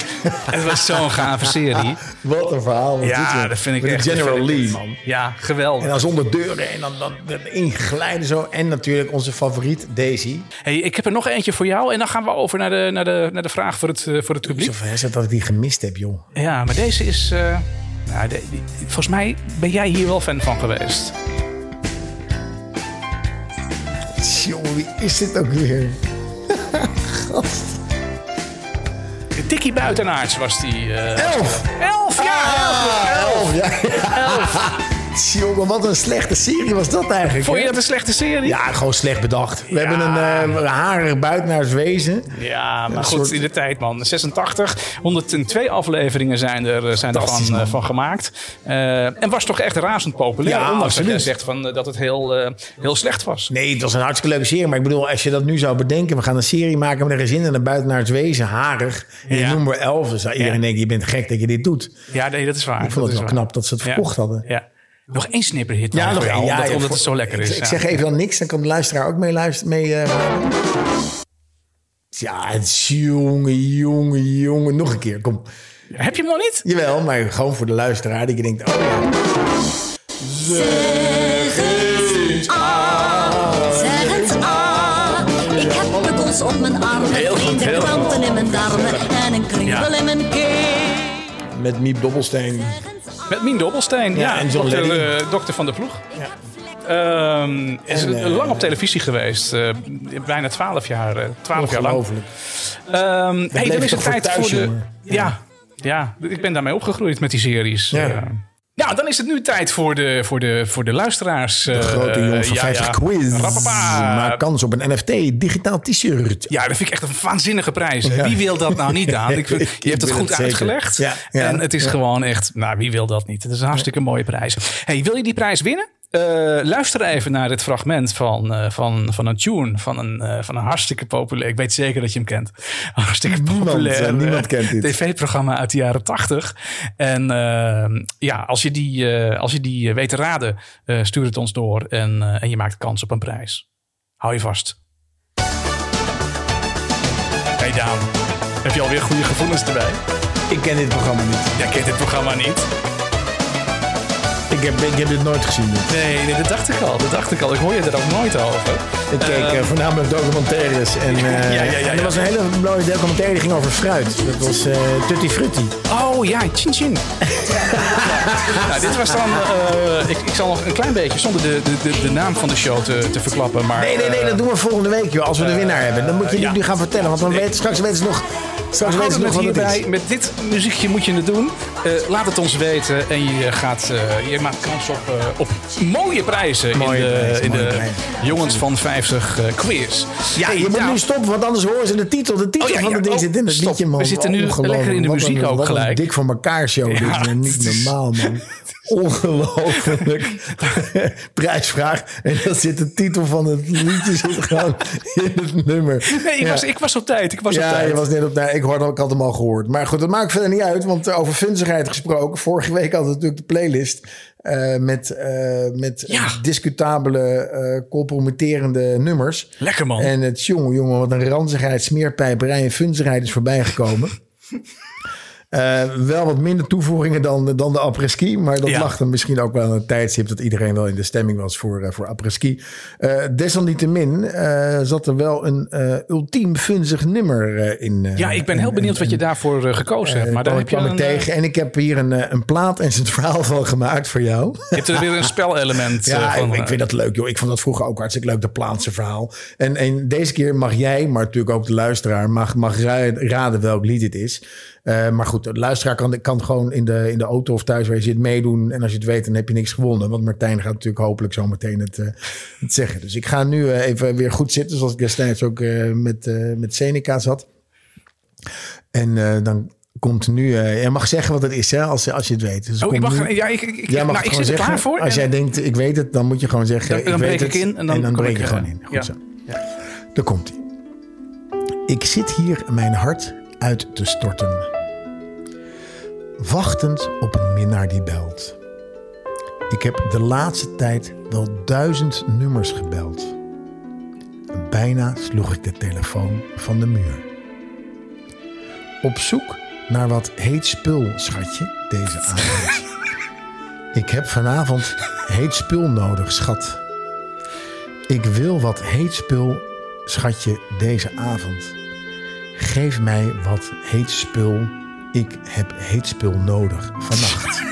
Het was zo'n gave serie. Wat een verhaal. Ja, dat vind ik Met echt. de General Lee, echt- man. Ja, En geweldig. dan zonder deuren en dan, dan erin glijden zo. En natuurlijk onze favoriet, Daisy. Hey, ik heb er nog eentje voor jou. En dan gaan we over naar de, naar de, naar de vraag voor het, eh, voor het publiek. Of Hazzard dat ik die gemist heb, joh. Ja, maar deze is... eh, nou, de- die- volgens mij ben jij hier wel fan van geweest. Jongen, wie is dit ook weer? Tikkie Buitenaards was die. eh, Elf! elf, ja! elf. Elf, ja. ja. Jongen, wat een slechte serie was dat eigenlijk. Vond je dat een slechte serie? Ja, gewoon slecht bedacht. We Ja. hebben een uh, harig buitenaars wezen. Ja, maar Een goed, soort- in de tijd, man. 86, 102 afleveringen zijn er, eh, zijn er van, eh, van gemaakt. En was toch echt razend populair. Ja, ondanks dat jij absoluut. zegt van, dat het heel, heel slecht was. Nee, het was een hartstikke leuke serie. Maar ik bedoel, als je dat nu zou bedenken... we gaan een serie maken met een gezin en een buitenaars wezen, harig. En je Ja. noemt maar elf. Dus zou iedereen Ja. denken, je bent gek dat je dit doet. Ja, nee, dat is waar. Ik vond het wel waar. knap dat ze het verkocht hadden. Ja. Nog één snipperhit Ja, nog één. Ja, omdat, ja, omdat voor- het zo lekker is. Ik ja. zeg even dan niks, dan kan de luisteraar ook mee luisteren. Mee, eh, ja, het is jongen, jongen, jongen. Nog een keer, kom. Heb je hem nog niet? Jawel, maar gewoon voor de luisteraar die denkt, oh ja. Zeg eens ah, ik heb bukkels op mijn armen, Heel goed, vrienden, heel krampen in mijn darmen en een kriebel in mijn keel. Met Miep Dobbelsteen. Met Mien Dobbelsteen, ja. en John dokter, eh, dokter van de ploeg. Ehm, is En, eh, lang op televisie geweest. eh, bijna 12 jaar, 12 jaar lang. Ehm hey, dan is het voor tijd thuis, voor de. jongen. Ja, ja, ik ben daarmee opgegroeid met die series. Ja. Ja. dan is het nu tijd voor de, voor de, voor de luisteraars. De grote jongens van 50 quiz. Rappapa. Maak kans op een NFT digitaal t-shirt. Ja, dat vind ik echt een waanzinnige prijs. Wie wil dat nou niet aan? Ik, vind- Ik je hebt het goed het uitgelegd. Ja, en het is gewoon echt, nou wie wil dat niet? Het is een hartstikke mooie prijs. Hey, wil je die prijs winnen? Eh, luister even naar dit fragment van, eh, van, van een tune van een, eh, van een hartstikke populair. Ik weet zeker dat je hem kent. Hartstikke Niemand, populair niemand kent dit. tv-programma uit de jaren tachtig. En eh, ja, als je die, als je die weet te raden, stuur het ons door en, en je maakt kans op een prijs. Hou je vast. Hey Daan, heb je alweer goede gevoelens erbij? Ik ken dit programma niet. Jij kent dit programma niet. Ik heb, ik heb dit nooit gezien. dit. Nee, nee, dat dacht ik al. Dat dacht ik al. Ik hoor je er ook nooit over. Ik keek eh, voornamelijk documentaires. En, eh, Ja, ja, ja, ja. en er was een hele mooie documentaire die ging over fruit. Dat was eh Tutti Frutti. Oh ja, chin chin. nou, dit was dan... eh, ik, ik zal nog een klein beetje, zonder de, de, de, de naam van de show te, te verklappen. Maar, Nee, nee, nee, eh, dat doen we volgende week, joh. Als we de winnaar hebben. Dan moet je ja. nu gaan vertellen. Want dan weet, straks weten ze nog, straks we weten ze nog wat het hierbij. is. Met dit muziekje moet je het doen. Eh, laat het ons weten. En je, gaat, eh, je maakt kans op, eh, op mooie prijzen Mooie in de, prijzen, in de prijzen. Jongens van 50 eh, quiz. Ja, Hey, je moet nu stoppen, want anders horen ze de titel. De titel Oh, ja, van ja, het ding oh, zit in het stop. liedje, man. We zitten nu lekker in de muziek een- ook gelijk. Voor elkaar show. dit, Ja. Niet het is- normaal, man. Ongelooflijk. Prijsvraag. En dan zit de titel van het liedje zit gewoon in het nummer. Nee, ik, Ja. was, ik was op tijd. Ik was op Ja, tijd. je was net op tijd. Ik hoorde, ik had hem al gehoord. Maar goed, dat maakt verder niet uit. Want over funzigheid gesproken. Vorige week hadden we natuurlijk de playlist. eh, met eh, met Ja. discutabele, eh compromitterende nummers. Lekker, man. En het jongen, jongen, wat een ranzigheid, smeerpijperij en funzigheid is voorbijgekomen. Eh, wel wat minder toevoegingen dan, dan de après-ski. Maar dat Ja. lag dan misschien ook wel aan het tijdstip dat iedereen wel in de stemming was voor, eh, voor après-ski. Eh, desalniettemin zat er wel een ultiem funzig nummer in. Ja, ik ben heel en- benieuwd en- wat je daarvoor gekozen hebt. Maar daar heb je, kwam ik een, tegen. En ik heb hier een, een plaat en zijn verhaal van gemaakt voor jou. je hebt er weer een spelelement Ja, van. ik, ik vind dat leuk, joh. Ik vond dat vroeger ook hartstikke leuk, de Plaatse verhaal. En, en deze keer mag jij, maar natuurlijk ook de luisteraar, mag, mag ra- raden welk lied het is. Eh, maar goed, de luisteraar kan, kan gewoon in de, in de auto of thuis waar je zit meedoen. En als je het weet, dan heb je niks gewonnen. Want Martijn gaat natuurlijk hopelijk zo meteen het, eh, het zeggen. Dus ik ga nu eh, even weer goed zitten, zoals ik destijds ook met, met Seneca zat. En dan komt nu... je mag zeggen wat het is, hè, als, als je het weet. Dus Oh, ik mag, nu- ja, ik, ik, ik, Jij mag nou, ik zit er klaar voor. Als jij denkt, ik weet het, dan moet je gewoon zeggen, Dan- dan ik breek weet ik het. in en dan kom breek ik, je gewoon in. Goed ja. zo. Daar komt hij. Ik zit hier mijn hart uit te storten. Wachtend op een minnaar die belt. Ik heb de laatste tijd wel duizend nummers gebeld. Bijna sloeg ik de telefoon van de muur. Op zoek naar wat heet spul, schatje, deze avond. Ik heb vanavond heet spul nodig, schat. Ik wil wat heet spul, schatje, deze avond. Geef mij wat heet spul. Ik heb heet spul nodig vannacht.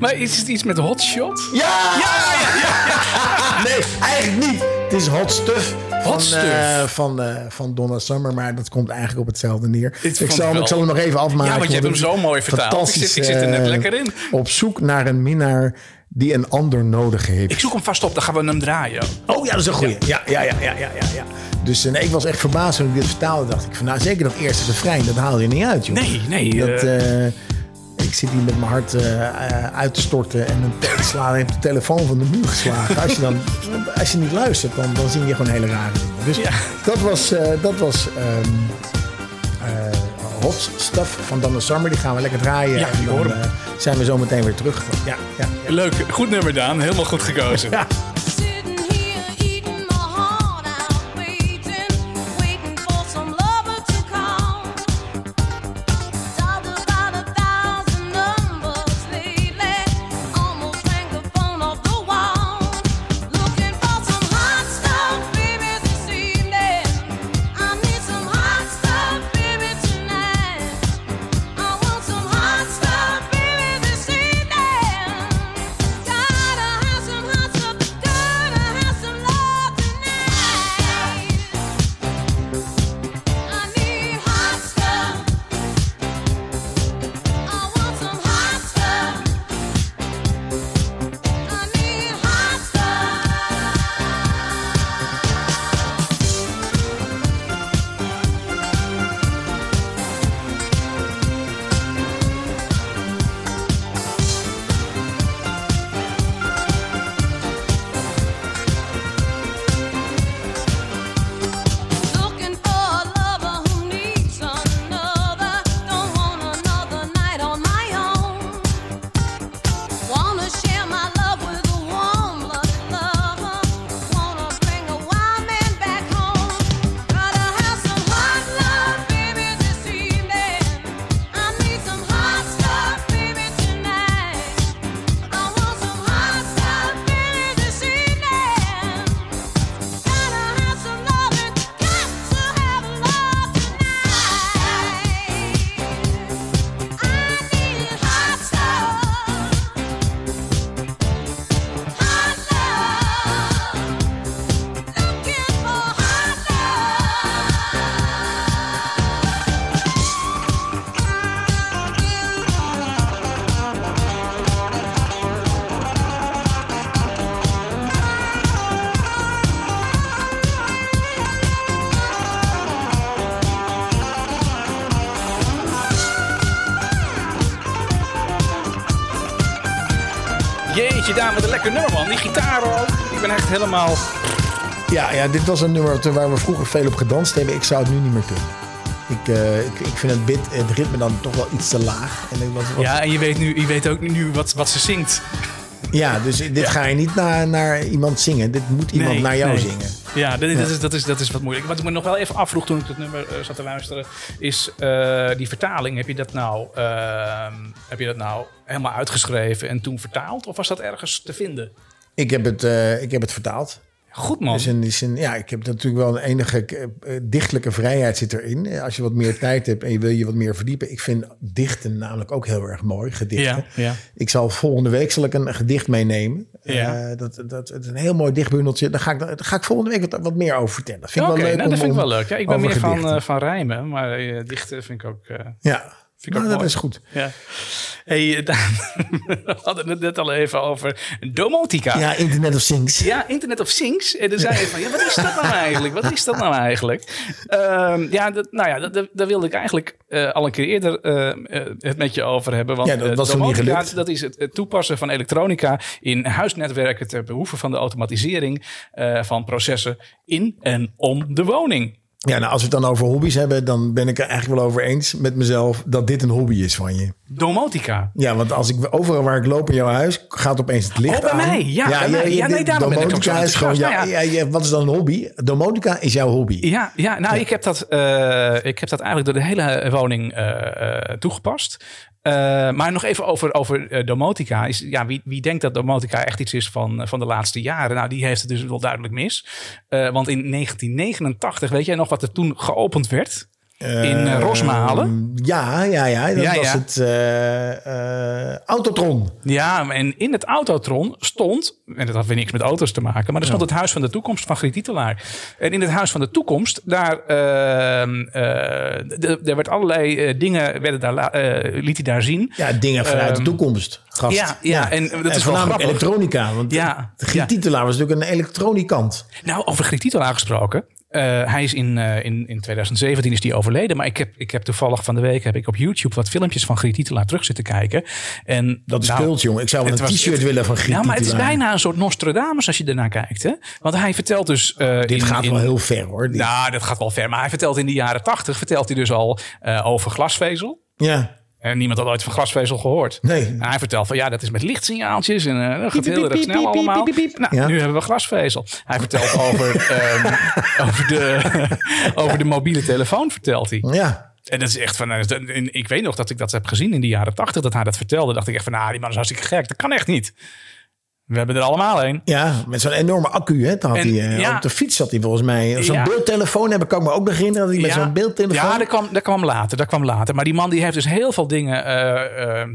Maar is het iets met hotshot? Ja! Ja, ja, Nee, eigenlijk niet. Het is hot stuff. Hot van, stuff. eh, van, eh, van Donna Summer, maar dat komt eigenlijk op hetzelfde neer. Ik zal, ik zal hem nog even afmaken. Ja, want je hebt hem zo mooi vertaald. Ik fantastisch, zit, ik zit er net eh, lekker in. Op zoek naar een minnaar die een ander nodig heeft. Ik zoek hem vast op, dan gaan we hem draaien. Oh ja, dat is een goeie. Ja, ja, ja, ja, ja, ja. Dus eh, nee, ik was echt verbaasd toen ik dit vertaalde. Dacht ik van, nou zeker dat eerste refrein, dat haal je niet uit, joh. Nee, nee. Dat, eh, eh, ik zit hier met mijn hart uit te storten en een slaan heeft de telefoon van de muur geslagen. Als je, dan, als je niet luistert, dan, dan zie je gewoon hele rare dingen. Dus Ja. dat was, dat was eh, Hot Stuff van Donna Summer. Die gaan we lekker draaien. Ja, en dan zijn we zo meteen weer terug. Ja, ja, ja. leuk, goed nummer Daan. Helemaal goed gekozen. Jeetje, daar met een lekker nummer, man. Die gitaar ook. Ik ben echt helemaal... Ja, ja, dit was een nummer waar we vroeger veel op gedanst hebben. Ik zou het nu niet meer kunnen. Ik, eh, ik, ik vind het, bit, het ritme dan toch wel iets te laag. En ik was, was- Ja, en je weet, nu, je weet ook nu wat, wat ze zingt. ja, dus dit ga je niet naar, naar iemand zingen. Dit moet iemand Nee, naar jou nee. zingen. Ja, dat, is, dat, is, dat is wat moeilijk. Wat ik me nog wel even afvroeg toen ik het nummer eh, zat te luisteren, is eh, die vertaling. Heb je, dat nou, ehm, heb je dat nou helemaal uitgeschreven en toen vertaald? Of was dat ergens te vinden? Ik heb het, eh, ik heb het vertaald. Goed man. Dus in die zin, ja, ik heb natuurlijk wel een enige eh, eh, dichtelijke vrijheid zit erin. Eh, Als je wat meer tijd hebt en je wil je wat meer verdiepen. Ik vind dichten namelijk ook heel erg mooi, gedichten. Ja, ja. Ik zal volgende week zal ik een gedicht meenemen. Ja. Dat, dat, het is een heel mooi dichtbundeltje. Daar ga ik, daar ga ik volgende week wat, wat meer over vertellen. Dat vind ik wel leuk nou, dat om- vind ik wel leuk. Ja, ik ben meer van, van rijmen, maar dichten vind ik ook... Ja, vind ik ook nou, dat mooi. is goed. Ja. Hey, eh, Daan, we hadden het net al even over domotica. Ja, Internet of Things. Ja, Internet of Things. En dan zei je van, ja, wat is dat nou eigenlijk? Wat is dat nou eigenlijk? Ehm, ja, dat, nou ja, dat- dat- daar wilde ik eigenlijk eh, al een keer eerder eh, het met je over hebben. Want Ja, dat was niet domotica. Dat is het, het toepassen van elektronica in huisnetwerken ter behoeve van de automatisering van processen in en om de woning. Ja, nou, als we het dan over hobby's hebben, dan ben ik er eigenlijk wel over eens met mezelf dat dit een hobby is van je. Domotica. Ja, want als ik overal waar ik loop in jouw huis, gaat opeens het licht Oh, bij aan. mij. Ja, bij mij. Ja, nee, daarom ben ik ook zo domotica is gewoon, ja, ja, ja, wat is dan een hobby? Domotica is jouw hobby. Ja, ja nou, Ik, heb dat, eh, ik heb dat eigenlijk door de hele woning eh, eh, toegepast. Eh, maar nog even over, over eh, domotica. Is, ja, wie, wie denkt dat domotica echt iets is van, eh, van de laatste jaren? Nou, die heeft het dus wel duidelijk mis. Want in 1989, weet jij nog wat er toen geopend werd? In eh, Rosmalen? Ja, ja, ja. Dat Ja, was ja. het eh, eh, Autotron. Ja, en in het Autotron stond, en dat had weer niks met auto's te maken, maar er stond het Huis van de Toekomst van Griet Titelaar. En in het Huis van de Toekomst, daar, ehm, d- er werd allerlei dingen, werden daar, liet hij daar zien. Ja, dingen vanuit de Ehm, toekomst. Gast. ja, ja, en dat is wel voornamelijk elektronica. Want Ja, Griet was natuurlijk een elektronikant. Nou, over Griet Titelaar gesproken. Eh, hij is in, eh, in, in 2017 is die overleden. Maar ik heb, ik heb toevallig van de week heb ik op YouTube wat filmpjes van Griet Titelaar terug zitten kijken. En Dat is nou, speelt, jongen. Ik zou wel een t-shirt willen van Griet Ja, maar het is bijna een soort Nostradamus als je ernaar kijkt. Hè? Want hij vertelt dus... eh, Dit in- gaat in- wel heel ver, hoor. Dit- Nou, dat gaat wel ver. Maar hij vertelt in de jaren tachtig... vertelt hij dus al over glasvezel. Ja. En niemand had ooit van glasvezel gehoord. Nee. En hij vertelt van ja, dat is met lichtsignaaltjes en eh, dat gaat heel erg snel allemaal. Nou, Ja. nu hebben we glasvezel. Hij vertelt over, ehm, over, de, over de mobiele telefoon, vertelt hij. Ja. En dat is echt van, eh, ik weet nog dat ik dat heb gezien in de jaren tachtig, dat hij dat vertelde. dacht ik echt van, nou, die man is hartstikke gek. Dat kan echt niet. We hebben er allemaal een. Ja, met zo'n enorme accu. Hè, dat had En, hij, eh, ja. Op de fiets zat hij volgens mij. Zo'n Ja. beeldtelefoon heb ik kan ik me ook nog herinneren. Dat hij met zo'n beeldtelefoon... Ja, dat kwam, dat kwam later. Dat kwam later. Maar die man die heeft dus heel veel dingen eh, eh,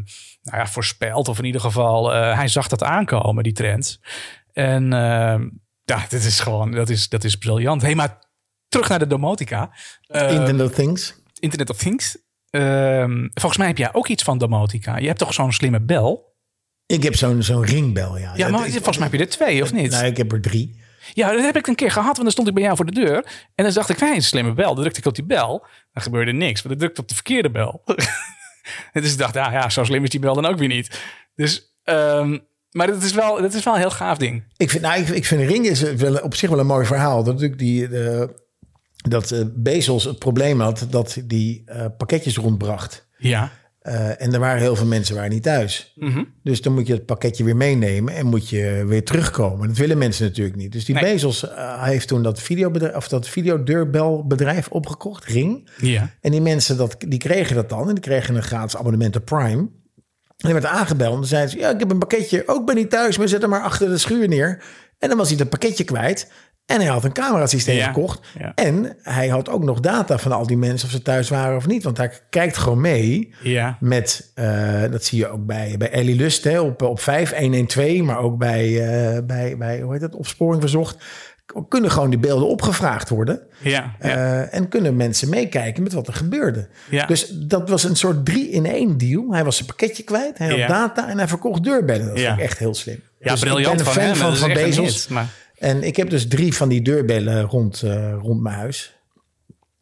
nou ja, voorspeld. Of in ieder geval, hij zag dat aankomen, die trend. En ja, dit is gewoon, dat is, dat is briljant. Hé, maar terug naar de domotica. Internet of Things. Internet of Things. Ehm, volgens mij heb jij ook iets van domotica. Je hebt toch zo'n slimme bel? Ik heb zo'n zo'n ringbel, ja. Ja, maar ik- volgens mij heb je er twee, of niet? Nou, ik heb er drie. Ja, dat heb ik een keer gehad, want dan stond ik bij jou voor de deur. En dan dacht ik, wij een slimme bel. Dan drukte ik op die bel. Dan gebeurde niks, want ik drukte op de verkeerde bel. en dus ik dacht, ja, ja, zo slim is die bel dan ook weer niet. Dus, ehm, maar dat is, wel, dat is wel een heel gaaf ding. Ik vind, nou, ik, ik vind ring is wel, op zich wel een mooi verhaal. Dat natuurlijk die... de- dat eh, Bezos het probleem had dat die eh, pakketjes rondbracht. Ja. Eh, en er waren heel veel mensen waren niet thuis. Mhm. Dus dan moet je het pakketje weer meenemen en moet je weer terugkomen. Dat willen mensen natuurlijk niet. Dus die Nee. Bezos eh, heeft toen dat, videobedrijf, of dat videodeurbelbedrijf opgekocht, Ring. Ja. En die mensen dat, die kregen dat dan. En die kregen een gratis abonnement op Prime. En die werd aangebeld. En dan zeiden ze, ja, ik heb een pakketje. Ook ben niet thuis, maar zet hem maar achter de schuur neer. En dan was hij dat pakketje kwijt. En hij had een camerasysteem gekocht. ja. En hij had ook nog data van al die mensen of ze thuis waren of niet. Want hij kijkt gewoon mee Ja. met, eh, dat zie je ook bij, bij Ellie Lust hè, op, op 5112, maar ook bij, eh, bij, bij, hoe heet dat, opsporing verzocht. Kunnen gewoon die beelden opgevraagd worden. Ja. ja. Eh, en kunnen mensen meekijken met wat er gebeurde. Ja. Dus dat was een soort drie in één deal. Hij was zijn pakketje kwijt, hij had data en hij verkocht deurbellen. Dat ik echt heel slim. ja, Dus briljant ik ben een van fan hem. van, is van een Bezos. En ik heb dus drie van die deurbellen rond, eh, rond mijn huis.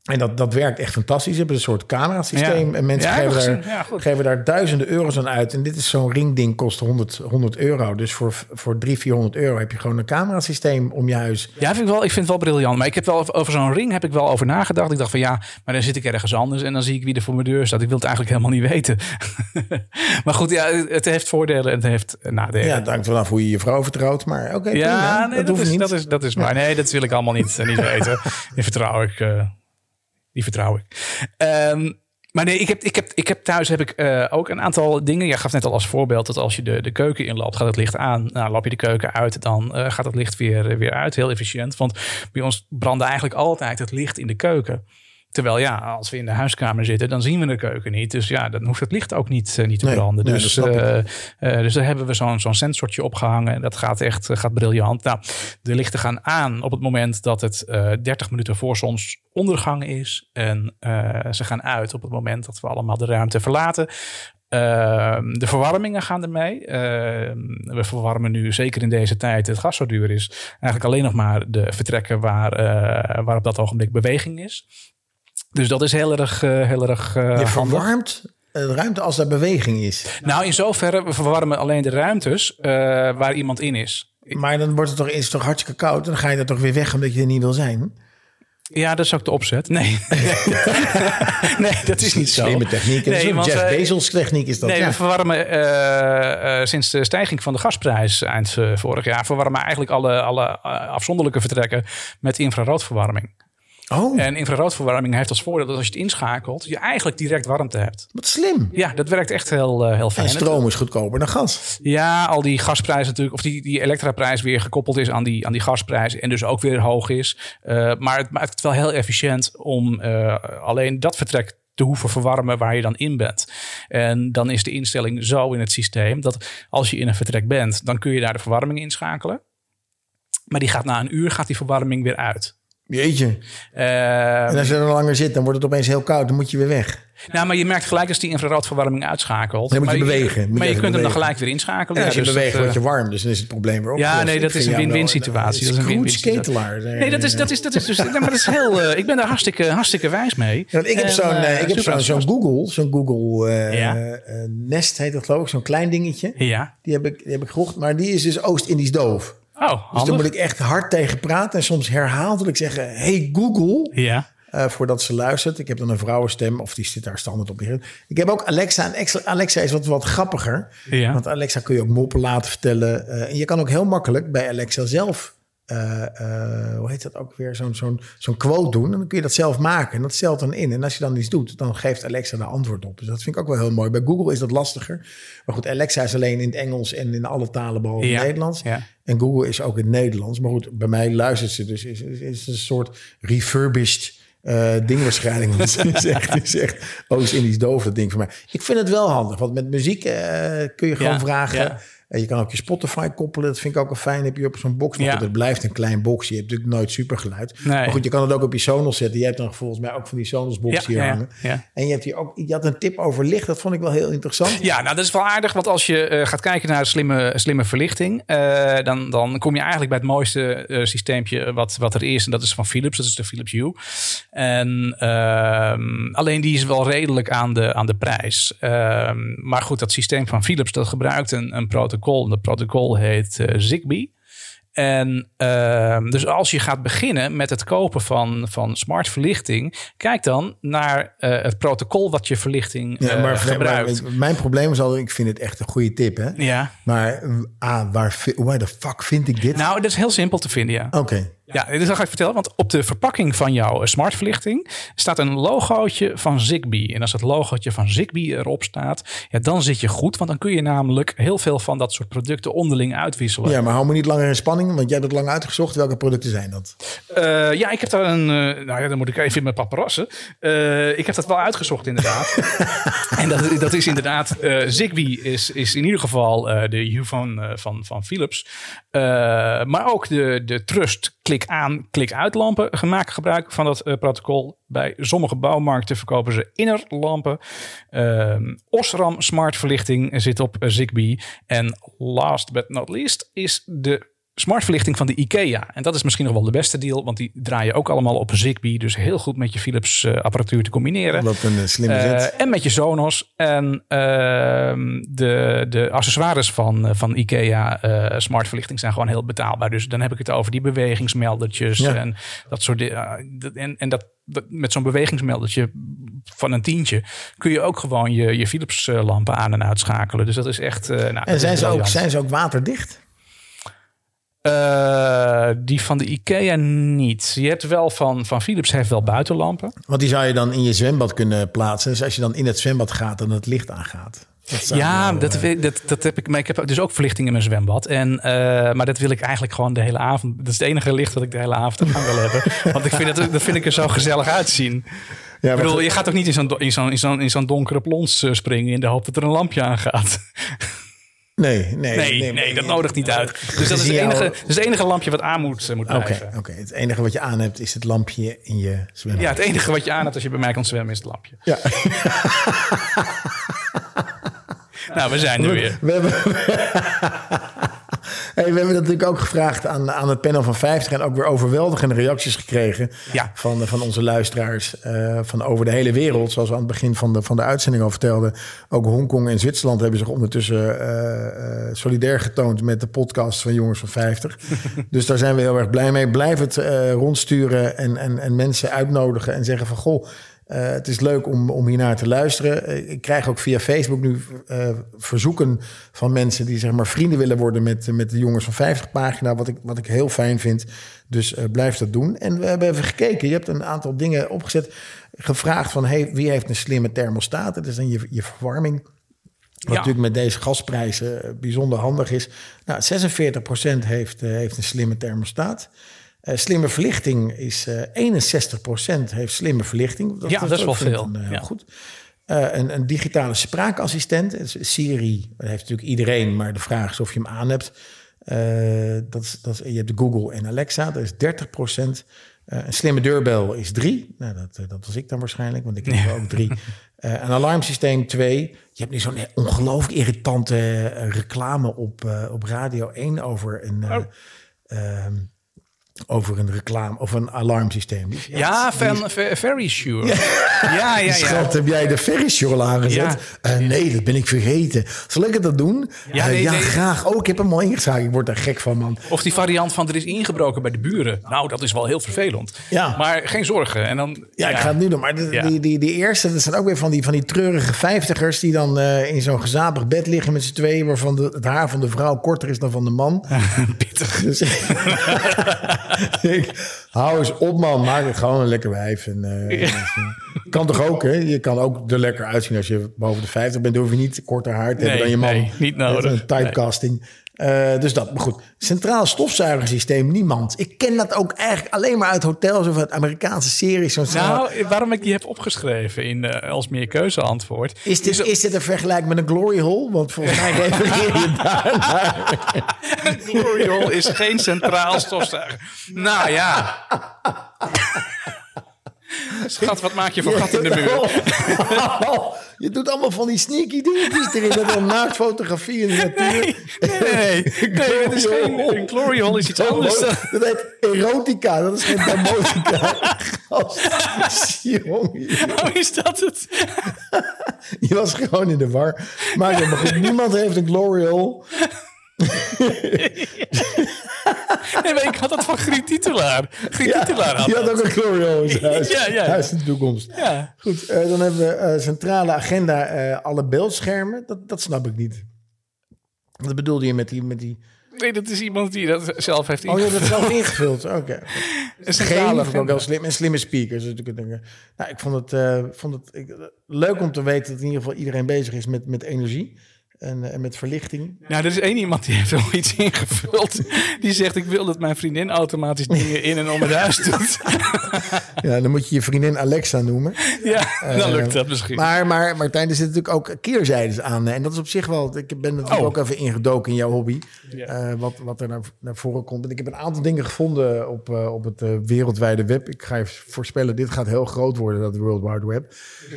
En dat, dat werkt echt fantastisch. Ze hebben een soort camerasysteem. Ja. En mensen Ja, geven, daar. Ja, geven daar duizenden euro's aan uit. En dit is zo'n ringding, kost 100, 100 euro. Dus voor, voor 300, 400 euro heb je gewoon een camerasysteem om je huis. Ja, vind ik, wel, ik vind het wel briljant. Maar ik heb wel over- zo'n ring heb ik wel over nagedacht. Ik dacht van ja, maar dan zit ik ergens anders en dan zie ik wie er voor mijn deur staat. Ik wil het eigenlijk helemaal niet weten. maar goed, ja, het heeft voordelen en het heeft nadelen. Ja, het hangt vanaf hoe je je vrouw vertrouwt. Maar oké, Ja, nee, dat, dat, hoeft is, niet. dat, is, dat is maar. Nee, dat wil ik allemaal niet, eh, niet weten. Die vertrouw ik. eh, die vertrouw ik. Ehm, maar nee, ik heb, ik heb, ik heb thuis heb ik eh, ook een aantal dingen. Je gaf net al als voorbeeld dat als je de, de keuken inloopt, gaat het licht aan. Nou, loop je de keuken uit, dan eh, gaat het licht weer, weer uit. Heel efficiënt. Want bij ons brandde eigenlijk altijd het licht in de keuken. Terwijl ja, als we in de huiskamer zitten, dan zien we de keuken niet. Dus ja, dan hoeft het licht ook niet, eh, niet te branden. nee, dus, eh, eh, dus daar hebben we zo'n zo'n sensortje opgehangen. En dat gaat echt gaat briljant. Nou, de lichten gaan aan op het moment dat het eh 30 minuten voor zonsondergang is. En ze gaan uit op het moment dat we allemaal de ruimte verlaten. Ehm, de verwarmingen gaan ermee. Ehm, we verwarmen nu, zeker in deze tijd, het gas zo duur is, eigenlijk alleen nog maar de vertrekken waar, waar op dat ogenblik beweging is. Dus dat is heel erg, eh, heel erg eh, Je verwarmt de ruimte als er beweging is. Nou, in zoverre, we verwarmen alleen de ruimtes eh, waar iemand in is. Maar dan wordt het toch, is het toch hartstikke koud. En dan ga je er toch weer weg omdat je er niet wil zijn. Ja, dat is ook de opzet. Nee, nee dat is niet zo. Slimme techniek. Nee, want, Jeff eh, Bezos techniek is dat. Nee, ja. we verwarmen eh, eh, sinds de stijging van de gasprijs eind eh, vorig jaar... verwarmen eigenlijk alle, alle eh, afzonderlijke vertrekken met infraroodverwarming. Oh, En infraroodverwarming heeft als voordeel dat als je het inschakelt... je eigenlijk direct warmte hebt. wat slim. Ja, dat werkt echt heel, eh, heel fijn. En stroom is goedkoper dan gas. Ja, al die gasprijs natuurlijk, of die, die elektraprijs weer gekoppeld is aan die, aan die gasprijs en dus ook weer hoog is. Eh, maar het maakt het wel heel efficiënt om eh, alleen dat vertrek te hoeven verwarmen waar je dan in bent. En dan is de instelling zo in het systeem dat als je in een vertrek bent, dan kun je daar de verwarming inschakelen. Maar die gaat na een uur gaat die verwarming weer uit. Jeetje. Eh, En als je er langer zit, dan wordt het opeens heel koud. Dan moet je weer weg. nou, maar je merkt gelijk als die infraroodverwarming uitschakelt. Dan moet je maar bewegen. Moet je maar je kunt hem dan gelijk weer inschakelen. En als je dus beweegt, word eh, je warm. Dus dan is het probleem weer Ja, opgelost. nee, dat is een win-win situatie. Dat is een win-win situatie. Ketelaar. Nee, dat is, dat is, dat is dus. maar dat is heel. eh, ik ben daar hartstikke, hartstikke wijs mee. Ja, want ik heb En, zo'n eh, eh, ik heb zo'n Google, zo'n Google eh, Ja. eh, Nest heet dat geloof ik, zo'n klein dingetje. Ja. Die heb ik, die heb ik gekocht, maar die is dus Oost-Indisch doof. Oh, Dus daar moet ik echt hard tegen praten en soms herhaaldelijk zeggen: Hey Google, Ja. eh, voordat ze luistert. Ik heb dan een vrouwenstem, of die zit daar standaard op. Ik heb ook Alexa. En Ex- Alexa is wat, wat grappiger. Ja. Want Alexa kun je ook moppen laten vertellen. eh, en je kan ook heel makkelijk bij Alexa zelf... eh, eh, hoe heet dat ook weer? Zo'n zo'n zo'n quote doen. En dan kun je dat zelf maken. En dat stelt dan in. En als je dan iets doet, dan geeft Alexa daar antwoord op. Dus dat vind ik ook wel heel mooi. Bij Google is dat lastiger. Maar goed, Alexa is alleen in het Engels en in alle talen behalve Ja, Nederlands. ja. En Google is ook in het Nederlands. Maar goed, bij mij luistert ze dus. Is, is, een soort refurbished eh, ding waarschijnlijk. Want ze is echt, is echt Oost-Indisch doof, dat ding voor mij. Ik vind het wel handig. Want met muziek kun je gewoon Ja, vragen. ja. Je kan ook je Spotify koppelen. Dat vind ik ook wel fijn. Heb je op zo'n box. Maar Ja. het blijft een klein box. Je hebt natuurlijk nooit supergeluid. Nee. Maar goed, je kan het ook op je Sonos zetten. Je hebt dan volgens mij ook van die Sonos box Ja, hier ja, hangen. Ja. En je hebt hier ook... Je had een tip over licht. Dat vond ik wel heel interessant. Ja, nou dat is wel aardig, want als je eh, gaat kijken naar slimme, slimme verlichting, eh, dan, dan kom je eigenlijk bij het mooiste eh, systeempje wat, wat er is. En dat is van Philips, dat is de Philips Hue. En ehm, alleen die is wel redelijk aan de, aan de prijs. Ehm, maar goed, dat systeem van Philips, dat gebruikt een, een protocol. Dat protocol heet eh, Zigbee. En ehm, dus als je gaat beginnen met het kopen van, van smart verlichting, kijk dan naar eh, het protocol wat je verlichting Ja, eh, maar, gebruikt. maar mijn probleem is al... Ik vind het echt een goede tip, hè? ja. Maar ah, waar, waar de fuck vind ik dit? Nou, dat is heel simpel te vinden, ja. Oké. Ja, dit ga ik vertellen. Want op de verpakking van jouw eh, smartverlichting staat een logootje van Zigbee. En als het logootje van Zigbee erop staat, ja, dan zit je goed. Want dan kun je namelijk heel veel van dat soort producten onderling uitwisselen. Ja, maar hou me niet langer in spanning, want jij hebt het lang uitgezocht. Welke producten zijn dat? Eh, ja, ik heb daar een. eh, nou ja, dan moet ik even in mijn paparazzen. Ik heb dat wel uitgezocht, inderdaad. en dat, dat is inderdaad. Zigbee is, is in ieder geval de Hue van, van, van Philips. Maar ook de, de Trust klik aan, klik uit lampen gemaakt gebruik van dat eh, protocol. Bij sommige bouwmarkten verkopen ze innerlampen. Ehm Osram smart verlichting zit op Zigbee. En last but not least is de smartverlichting van de IKEA. En dat is misschien nog wel de beste deal, want die draaien ook allemaal op een Zigbee. Dus heel goed met je Philips eh, apparatuur te combineren. Wat een eh, slimme Eh, zet. en met je Sonos. En ehm, de, de accessoires van, eh, van IKEA eh smartverlichting zijn gewoon heel betaalbaar. Dus dan heb ik het over die bewegingsmeldertjes Ja. en dat soort dingen. en en dat, dat- met zo'n bewegingsmeldertje van een tientje kun je ook gewoon je, je Philips eh, lampen aan en uitschakelen. Dus dat is echt. eh, nou, En zijn ze, ook, zijn ze ook waterdicht? Eh, die van de IKEA niet. Je hebt wel van, van Philips heeft wel buitenlampen. Want die zou je dan in je zwembad kunnen plaatsen. Dus als je dan in het zwembad gaat en het licht aangaat. Dat Ja, wel, dat, eh, dat, dat heb ik. Maar ik heb dus ook verlichting in mijn zwembad. En, eh, maar dat wil ik eigenlijk gewoon de hele avond. Dat is het enige licht dat ik de hele avond aan wil hebben. Want ik vind dat, dat vind ik er zo gezellig uitzien. ja, ik bedoel, je gaat ook niet in zo'n in zo'n in zo'n in zo'n donkere plons springen in de hoop dat er een lampje aangaat. Nee, nee, Nee, nee, dat nodigt niet uit. Dus dat is, het enige, jouw- dat is het enige lampje wat aan moet, eh, moet blijven. oké. het enige wat je aan hebt is het lampje in je zwembad. Ja, het enige wat je aan hebt als je bij mij komt zwemmen is het lampje. Ja. Nou, we zijn er weer. We hebben, hey, we hebben natuurlijk ook gevraagd aan, aan het panel van 50 en ook weer overweldigende reacties gekregen Ja. van, van onze luisteraars eh, van over de hele wereld. Zoals we aan het begin van de, van de uitzending al vertelden. Ook Hongkong en Zwitserland hebben zich ondertussen eh, eh, solidair getoond met de podcast van Jongens van 50. dus daar zijn we heel erg blij mee. Blijf het rondsturen en, en, en mensen uitnodigen en zeggen van goh. Eh, het is leuk om, om hiernaar te luisteren. Eh, ik krijg ook via Facebook nu eh, verzoeken van mensen die zeg maar vrienden willen worden met, met de Jongens van 50 pagina. Wat ik, wat ik heel fijn vind. Dus blijf dat doen. En we hebben even gekeken. Je hebt een aantal dingen opgezet. Gevraagd van hey, wie heeft een slimme thermostaat? Dat is dan je, je verwarming. Wat Ja. natuurlijk met deze gasprijzen bijzonder handig is. Nou, 46% heeft, heeft een slimme thermostaat. Eh, slimme verlichting is eh 61% heeft slimme verlichting. Ja, dat is wel veel. een, eh, Ja. Goed. Eh, een, een digitale spraakassistent. Siri dat heeft natuurlijk iedereen, maar de vraag is of je hem aan hebt. Eh, dat is, dat je hebt Google en Alexa, dat is 30%. Eh, een slimme deurbel is 3. Nou, dat, eh, dat was ik dan waarschijnlijk, want ik heb er ook 3. Eh, een alarmsysteem 2. Je hebt nu zo'n ongelooflijk irritante eh, reclame op, eh, op Radio 1 over een, eh, Oh. ehm, over een reclame of een alarmsysteem. Is- Ja, is- van Ve- Very Sure. Ja, ja, ja. Schat, heb jij de ferrysjorl aangezet? Ja. Eh, nee, dat ben ik vergeten. Zal ik het dat doen? Ja, Eh, nee, ja nee. graag. Oh, ik heb hem al ingeschakeld. Ik word daar gek van, man. Of die variant van er is ingebroken bij de buren. Nou, dat is wel heel vervelend. Ja. Maar geen zorgen. En dan, Ja, ik ga het nu doen. Maar de- Ja. die, die, die eerste, dat zijn ook weer van die, van die treurige vijftigers... die dan eh, in zo'n gezapig bed liggen met z'n tweeën... waarvan de, het haar van de vrouw korter is dan van de man. pittig. Dus ik, hou eens op, man. Maak het gewoon een lekker wijf. En, eh, Kan toch ook, hè? Je kan ook er lekker uitzien als je boven de 50 bent. Dan hoef je niet korter haar te hebben dan je man. nee, niet nodig. Een typecasting. Eh, dus dat, maar goed. Centraal stofzuigersysteem, niemand. Ik ken dat ook eigenlijk alleen maar uit hotels of uit Amerikaanse series. Zo'n Nou, waarom ik die heb opgeschreven in, eh, als meer keuzeantwoord. is, dit, is dit een vergelijk met een glory hole? Want volgens mij refereer je daar naar. Glory Hole is geen centraal stofzuiger. Nou ja. Schat, wat maak je voor gat in de muur? Je doet allemaal van die sneaky dingetjes erin. Met een naaktfotografie in de natuur. Nee, nee, nee, nee, het is geen, een glory hole is iets anders. dan- Dat heet erotica. Dat is geen jongen, Oh, is dat het? je was gewoon in de war. Maar, ja, maar goed, niemand heeft een glory hole. Nee, maar ik had dat van Griet Titulaar. Griet Ja, Titulaar had die had dat. ook een in zijn huis. Ja, ja. Huis in de toekomst. Ja. Goed, eh, dan hebben we eh, centrale agenda, eh, alle beeldschermen. Dat, dat snap ik niet. Wat bedoelde je met die... Met die... Nee, dat is iemand die dat zelf heeft Oh, je hebt het ingevuld. zelf ingevuld. Oké. Geen, centrale vond ik wel slim. En slimme speakers. Dus ik denk, eh, nou, ik vond het, vond het ik, leuk om te weten dat in ieder geval iedereen bezig is met, met energie. En, eh, en met verlichting. Nou, er is één iemand die heeft wel iets ingevuld. Die zegt, ik wil dat mijn vriendin automatisch dingen in en om het huis doet. Ja, dan moet je je vriendin Alexa noemen. Ja, dan lukt Eh, dat misschien. Maar, maar Martijn, er zitten natuurlijk ook keerzijdes aan. En dat is op zich wel... Ik ben natuurlijk Oh. ook even ingedoken in jouw hobby. Ja. eh, wat, wat er naar, naar voren komt. En ik heb een aantal dingen gevonden op, op het wereldwijde web. Ik ga je voorspellen, dit gaat heel groot worden, dat World Wide Web.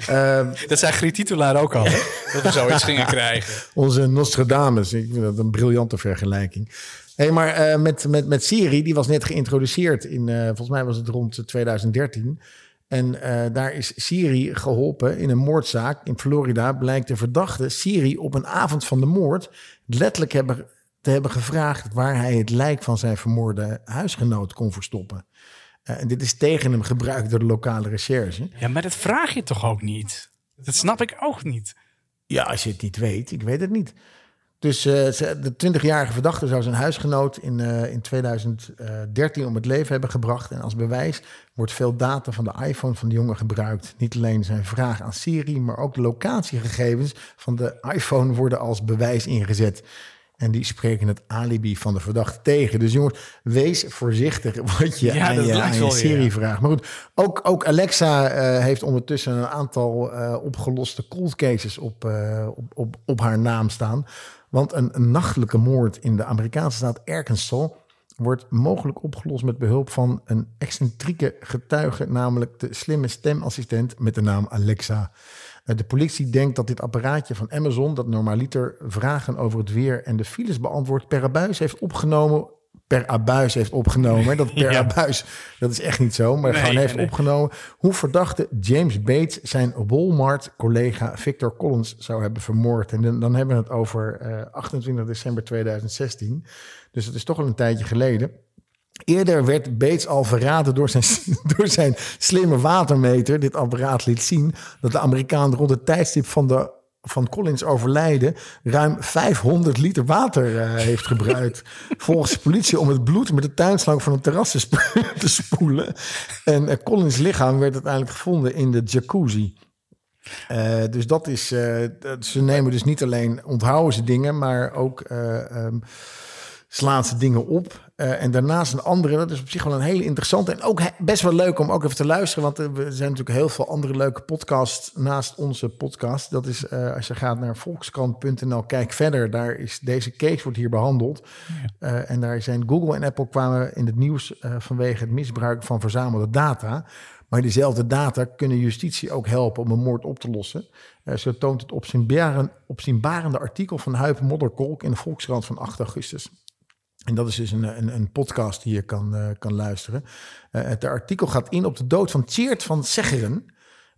Dat zei Griet Titulaar ook al? Dat we zoiets gingen krijgen. Onze Nostradamus. Ik vind dat een briljante vergelijking. Hey, maar eh, met, met, met Siri, die was net geïntroduceerd in, eh, volgens mij was het rond 2013. En eh, daar is Siri geholpen in een moordzaak in Florida. Blijkt de verdachte Siri op een avond van de moord letterlijk hebben, te hebben gevraagd waar hij het lijk van zijn vermoorde huisgenoot kon verstoppen. En dit is tegen hem gebruikt door de lokale recherche. Ja, maar dat vraag je toch ook niet? Dat snap ik ook niet. Ja, als je het niet weet, ik weet het niet. Dus eh, de 20-jarige verdachte zou zijn huisgenoot in, eh, in 2013 om het leven hebben gebracht. En als bewijs wordt veel data van de iPhone van de jongen gebruikt. Niet alleen zijn vraag aan Siri, maar ook de locatiegegevens van de iPhone worden als bewijs ingezet. En die spreken het alibi van de verdachte tegen. Dus jongens, wees voorzichtig wat je Ja, aan je, aan je wel weer, Siri ja. vraagt. Maar goed, ook, ook Alexa eh, heeft ondertussen een aantal eh, opgeloste cold cases op, eh, op, op, op haar naam staan. Want een, een nachtelijke moord in de Amerikaanse staat Arkansas wordt mogelijk opgelost met behulp van een excentrieke getuige, namelijk de slimme stemassistent met de naam Alexa. Eh, De politie denkt dat dit apparaatje van Amazon, dat normaliter vragen over het weer en de files beantwoordt, per abuis heeft opgenomen. Per abuis heeft opgenomen. Dat per Ja. abuis, dat is echt niet zo. Maar Nee, gewoon heeft nee. opgenomen hoe verdachte James Bates zijn Walmart-collega Victor Collins zou hebben vermoord. En dan, dan hebben we het over eh, 28 december 2016. Dus het is toch al een tijdje geleden. Eerder werd Bates al verraden door zijn, door zijn slimme watermeter. Dit apparaat liet zien dat de Amerikaan rond het tijdstip van, de, van Collins overlijden... ruim 500 liter water eh, heeft gebruikt. Volgens de politie om het bloed met de tuinslang van het terras te, spo- te spoelen. En eh, Collins lichaam werd uiteindelijk gevonden in de jacuzzi. Eh, dus dat is, ze nemen dus niet alleen onthouden ze dingen, maar ook eh, ehm, slaan ze dingen op. Eh, en daarnaast een andere, dat is op zich wel een hele interessante en ook best wel leuk om ook even te luisteren, want er zijn natuurlijk heel veel andere leuke podcasts naast onze podcast. Dat is eh, als je gaat naar volkskrant.nl, kijk verder, daar is deze case wordt hier behandeld. Eh, en daar zijn Google en Apple kwamen in het nieuws eh, vanwege het misbruik van verzamelde data. Maar diezelfde data kunnen justitie ook helpen om een moord op te lossen. Eh, zo toont het opzienbaren- opzienbarende artikel van Huip Modderkolk in de Volkskrant van 8 augustus. En dat is dus een, een, een podcast die je kan, eh, kan luisteren. Eh, het artikel gaat in op de dood van Tjeerd van Zeggeren.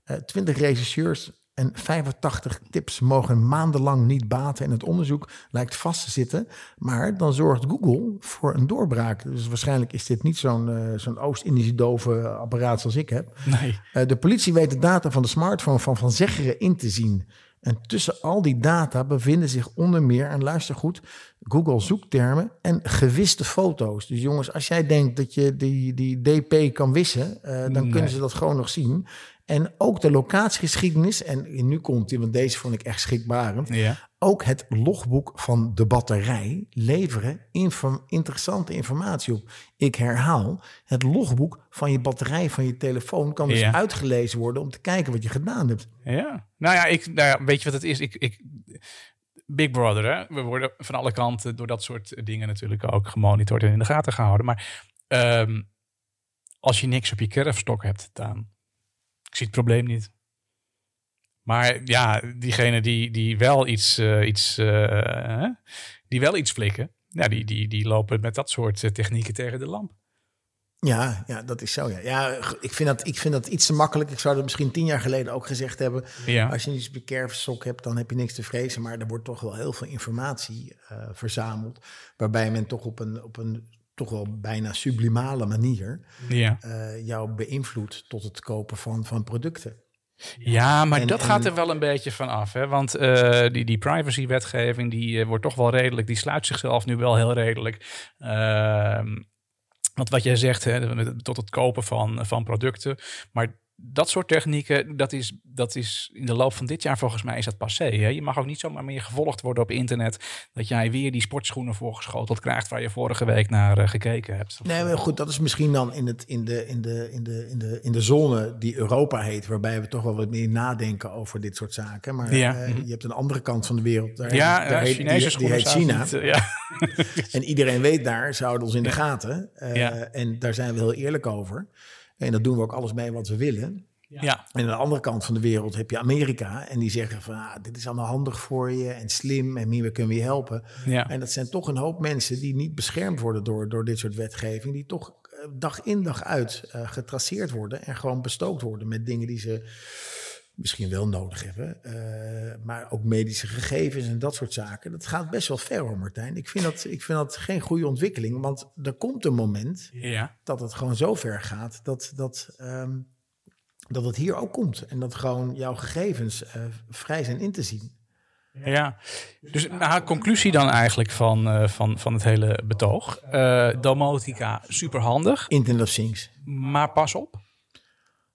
Eh 20 regisseurs en 85 tips mogen maandenlang niet baten. En het onderzoek lijkt vast te zitten. Maar dan zorgt Google voor een doorbraak. Dus waarschijnlijk is dit niet zo'n zo'n Oost-Indische dove apparaat zoals ik heb. Nee. De politie weet de data van de smartphone van Van Zeggeren in te zien. En tussen al die data bevinden zich onder meer, en luister goed, Google zoektermen en gewiste foto's. Dus jongens, als jij denkt dat je die, die DP kan wissen, eh, dan kunnen ze dat gewoon nog zien. En ook de locatiegeschiedenis, en nu komt die, want deze vond ik echt schrikbarend. Ja. Ook het logboek van de batterij leveren inform- interessante informatie op. Ik herhaal, het logboek van je batterij van je telefoon kan dus Ja. uitgelezen worden om te kijken wat je gedaan hebt. Ja. Nou ja, ik, nou ja, weet je wat het is? Ik, ik, Big Brother, hè? We worden van alle kanten door dat soort dingen natuurlijk ook gemonitord en in de gaten gehouden. Maar ehm, als je niks op je kerfstok hebt staan, ik zie het probleem niet. Maar ja, diegenen die, die wel iets, eh, iets, eh, die wel iets flikken, ja, die, die, die lopen met dat soort eh, technieken tegen de lamp. Ja, ja, dat is zo. Ja. Ja, ik, vind dat, ik vind dat iets te makkelijk. Ik zou dat misschien tien jaar geleden ook gezegd hebben. Ja. Als je iets op je kerfstok hebt, dan heb je niks te vrezen. Maar er wordt toch wel heel veel informatie verzameld. Waarbij men toch op een, op een toch wel bijna sublimale manier Ja. eh, jou beïnvloedt tot het kopen van, van producten. Ja, maar En- dat en- gaat er wel een beetje van af. Hè? Want eh, die, die privacy-wetgeving die eh, wordt toch wel redelijk, die sluit zichzelf nu wel heel redelijk. Ehm, want wat jij zegt, hè, tot het kopen van, van producten. Maar dat soort technieken, dat is, dat is in de loop van dit jaar volgens mij is dat passé. Hè? Je mag ook niet zomaar meer gevolgd worden op internet. Dat jij weer die sportschoenen voorgeschoteld krijgt waar je vorige week naar eh, gekeken hebt. Nee, maar goed, dat is misschien dan in, het, in, de, in, de, in, de, in, de, in de zone die Europa heet, waarbij we toch wel wat meer nadenken over dit soort zaken. Maar Ja. eh, je hebt een andere kant van de wereld. Daar ja, daar eh, heet- Chinese die, die heet China. niet, ja. En iedereen weet daar, ze houden ons in de gaten. Ja. En daar zijn we heel eerlijk over. En dat doen we ook alles mee wat we willen. Ja. En aan de andere kant van de wereld heb je Amerika. En die zeggen van, ah, dit is allemaal handig voor je en slim en hiermee kunnen we je helpen. Ja. En dat zijn toch een hoop mensen die niet beschermd worden door, door dit soort wetgeving. Die toch eh, dag in dag uit eh, getraceerd worden en gewoon bestookt worden met dingen die ze misschien wel nodig hebben. eh, maar ook medische gegevens en dat soort zaken. Dat gaat best wel ver hoor Martijn. Ik vind dat, ik vind dat geen goede ontwikkeling. Want er komt een moment Ja. dat het gewoon zo ver gaat dat, dat, ehm, dat het hier ook komt. En dat gewoon jouw gegevens eh, vrij zijn in te zien. Ja, dus nou, conclusie dan eigenlijk van, eh, van, van het hele betoog. Domotica, superhandig, Internet of Things. maar pas op.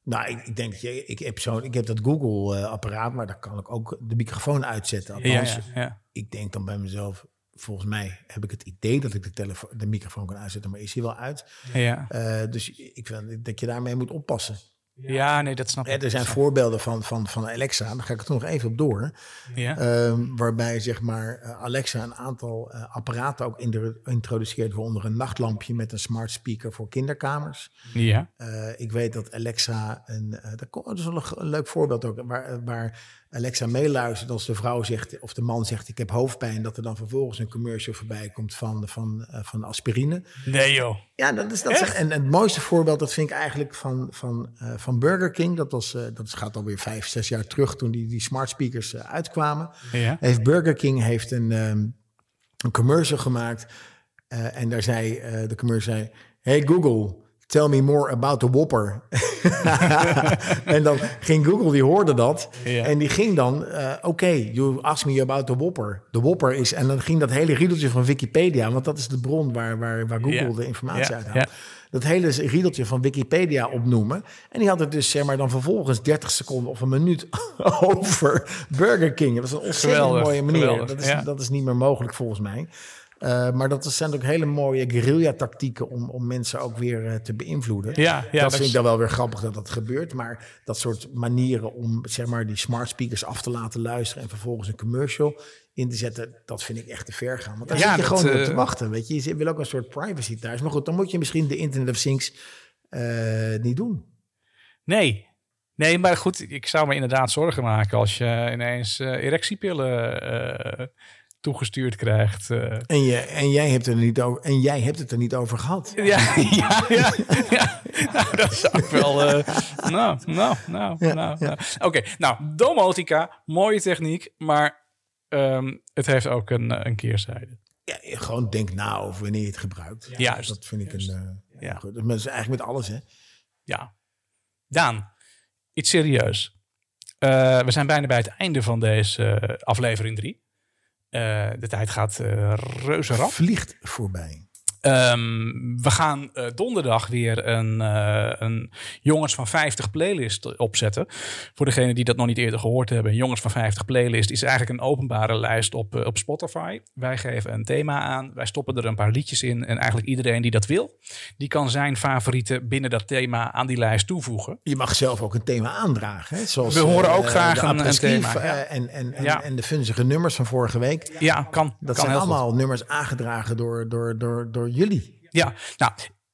Nou, ik, ik denk dat je, ik heb, zo, ik heb dat Google-apparaat, maar daar kan ik ook de microfoon uitzetten. Althans, ja, ja. ik denk dan bij mezelf, volgens mij heb ik het idee dat ik de, telefoon, de microfoon kan uitzetten, maar is hij wel uit. Ja. Eh, dus ik vind dat je daarmee moet oppassen. Ja, nee, dat snap ik. er zijn voorbeelden van, van, van Alexa, daar ga ik er nog even op door. Ja. Ehm, waarbij zeg maar eh, Alexa een aantal eh, apparaten ook introduceert, waaronder een nachtlampje met een smart speaker voor kinderkamers. ja. Eh, ik weet dat Alexa, een, eh, dat, is wel een, leuk voorbeeld ook, waar, waar Alexa meeluistert als de vrouw zegt, of de man zegt ik heb hoofdpijn, dat er dan vervolgens een commercial voorbij komt van, van, eh, van aspirine. Nee joh. Ja, dat is, dat en, en het mooiste voorbeeld, dat vind ik eigenlijk van, van, eh, van Burger King. Dat, was, eh, dat gaat alweer vijf, zes jaar terug toen die, die smart speakers uitkwamen. Ja. Heeft Burger King heeft een, ehm, een commercial gemaakt. en daar zei de commercial, zei, hey Google, tell me more about the Whopper. en dan ging Google, die hoorde dat. Ja. En die ging dan, eh, oké, you ask me about the Whopper. De Whopper is, en dan ging dat hele riedeltje van Wikipedia, want dat is de bron waar, waar, waar Google Ja. de informatie Ja, uit haalt. Dat hele riedeltje van Wikipedia opnoemen. En die had het dus zeg maar dan vervolgens 30 seconden of een minuut over Burger King. Dat was een ontzettend Geweldig, mooie manier. geweldig, Dat is, dat is niet meer mogelijk volgens mij. Eh, maar dat zijn ook hele mooie guerrilla-tactieken om, om mensen ook weer eh, te beïnvloeden. Ja, ja, dat vind ik dan wel weer grappig dat dat gebeurt. Maar dat soort manieren om zeg maar, die smart speakers af te laten luisteren en vervolgens een commercial in te zetten, dat vind ik echt te ver gaan. Want daar Ja, zit je dat, gewoon op eh, te wachten. Weet je? je wil ook een soort privacy thuis. Maar goed, dan moet je misschien de Internet of Things eh, niet doen. Nee. Nee, maar goed, ik zou me inderdaad zorgen maken als je ineens eh, erectiepillen eh, toegestuurd krijgt. eh. En, je, en, jij hebt er niet over, en jij hebt het er niet over gehad. Ja, ja, ja. ja. Nou, dat zou ik wel. eh, nou, nou, nou, Ja, nou. ja. nou. Oké, nou, domotica, mooie techniek, maar ehm, het heeft ook een, eh, een keerzijde. Ja, gewoon denk na over wanneer je het gebruikt. Juist. Dat vind ik een. eh, Ja. goed. Dat is eigenlijk met alles, hè? Ja. Daan, iets serieus. Eh, we zijn bijna bij het einde van deze eh, aflevering 3. De tijd gaat eh reuze rap. Vliegt voorbij. Ehm, we gaan eh, donderdag weer een, eh, een Jongens van 50 playlist opzetten. Voor degenen die dat nog niet eerder gehoord hebben. Een Jongens van 50 playlist is eigenlijk een openbare lijst op, eh, op Spotify. Wij geven een thema aan. Wij stoppen er een paar liedjes in. En eigenlijk iedereen die dat wil, die kan zijn favorieten binnen dat thema aan die lijst toevoegen. Je mag zelf ook een thema aandragen. Hè? Zoals, We horen ook graag de een- een thema, ja. En, en, en, Ja. en de funzige nummers van vorige week. Ja, kan. Dat kan zijn goed. allemaal nummers aangedragen door, door, door, door jullie. Ja, nou,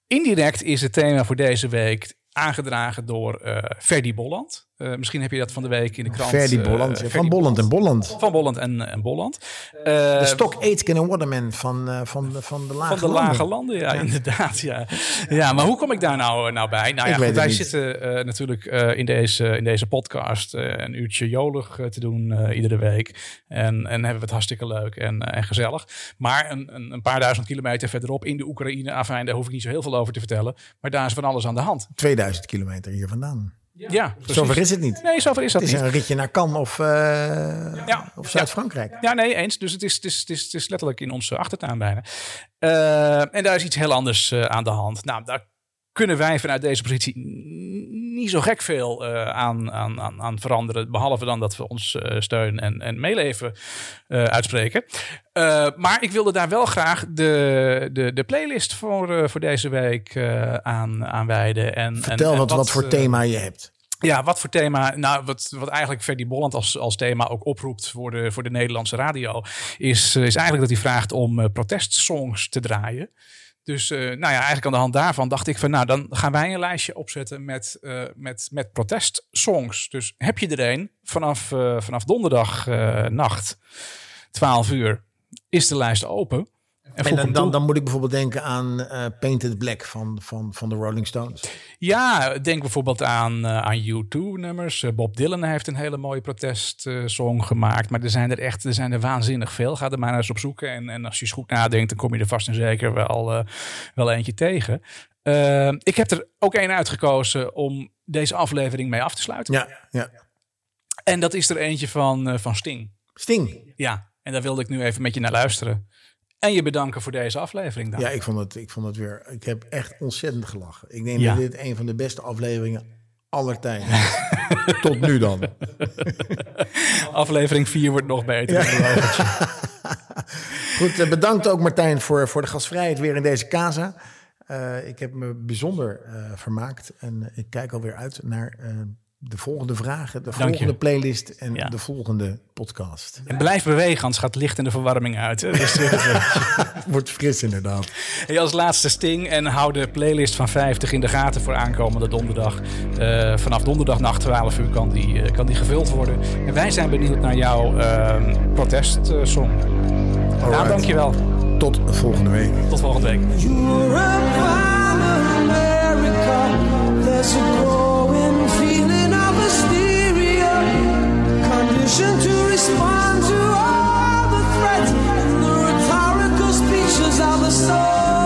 indirect is het thema voor deze week aangedragen door eh Ferdy Bolland. Eh, misschien heb je dat van de week in de krant. Ferdy eh, Bolland. Van Bolland en Bolland. Van Bolland en, en Bolland. Eh, De Stock Aitken en Waterman van, eh, van, de- van de lage van de landen. lage landen, ja, inderdaad. Ja. ja, maar hoe kom ik daar nou, nou bij? Nou ja, goed, wij niet. zitten eh, natuurlijk eh, in, deze, in deze podcast eh, een uurtje jolig eh, te doen eh, iedere week. En, en hebben we het hartstikke leuk en, eh, en gezellig. Maar een, een, een paar duizend kilometer verderop in de Oekraïne, afijn, daar hoef ik niet zo heel veel over te vertellen. Maar daar is van alles aan de hand. 2000 kilometer hier vandaan. Ja, precies. Zover is het niet. Nee, zover is dat Het is niet. een ritje naar Cannes of, eh, Ja. of Zuid-Frankrijk. Ja, nee, eens. Dus het is, het is, het is, het is letterlijk in onze achtertuin bijna. Eh, en daar is iets heel anders eh, aan de hand. Nou, daar kunnen wij vanuit deze positie niet zo gek veel eh, aan, aan, aan, aan veranderen. Behalve dan dat we ons eh, steun en, en meeleven eh, uitspreken. Maar ik wilde daar wel graag de, de, de playlist voor, voor deze week aan, aan wijden. En, Vertel en, en wat, wat voor thema je hebt. ja, wat voor thema? Nou, wat, wat eigenlijk Ferdy Bolland als, als thema ook oproept voor de, voor de Nederlandse radio, is, is eigenlijk dat hij vraagt om protestsongs te draaien. Dus eh, nou ja, eigenlijk aan de hand daarvan dacht ik van nou, dan gaan wij een lijstje opzetten met, eh, met, met protestsongs. Dus heb je er een vanaf, eh, vanaf donderdag eh, nacht, 12 uur, is de lijst open. En dan, dan, dan moet ik bijvoorbeeld denken aan eh, Painted Black van, van, van de Rolling Stones. Ja, denk bijvoorbeeld aan, eh, aan U2-nummers. Bob Dylan heeft een hele mooie protestsong gemaakt. Maar er zijn er echt er zijn er waanzinnig veel. Ga er maar eens op zoeken. En, en als je eens goed nadenkt, dan kom je er vast en zeker wel, eh, wel eentje tegen. Eh, ik heb er ook één uitgekozen om deze aflevering mee af te sluiten. Ja, ja. En dat is er eentje van, eh, van Sting. Sting. Ja, en daar wilde ik nu even met je naar luisteren. En je bedanken voor deze aflevering dan. Ja, ik vond, het, ik vond het weer. Ik heb echt ontzettend gelachen. Ik denk Ja. dat dit een van de beste afleveringen aller tijden is. Tot nu dan. Aflevering 4 wordt nog beter. Goed, eh, bedankt ook Martijn voor, voor de gastvrijheid weer in deze casa. Eh, ik heb me bijzonder eh, vermaakt en ik kijk alweer uit naar eh, de volgende vragen, de Dank je. volgende playlist en Ja. de volgende podcast. En blijf bewegen, anders gaat licht in de verwarming uit. hè. Dus, eh, Wordt fris inderdaad. Hey, als laatste Sting en hou de playlist van 50 in de gaten voor aankomende donderdag. Eh, vanaf donderdagnacht 12 uur kan die, eh, kan die gevuld worden. En wij zijn benieuwd naar jouw uh, protestsong. Nou, dankjewel. Tot volgende week. Tot volgende week. hysteria, conditioned to respond to all the threats and the rhetorical speeches of the soul.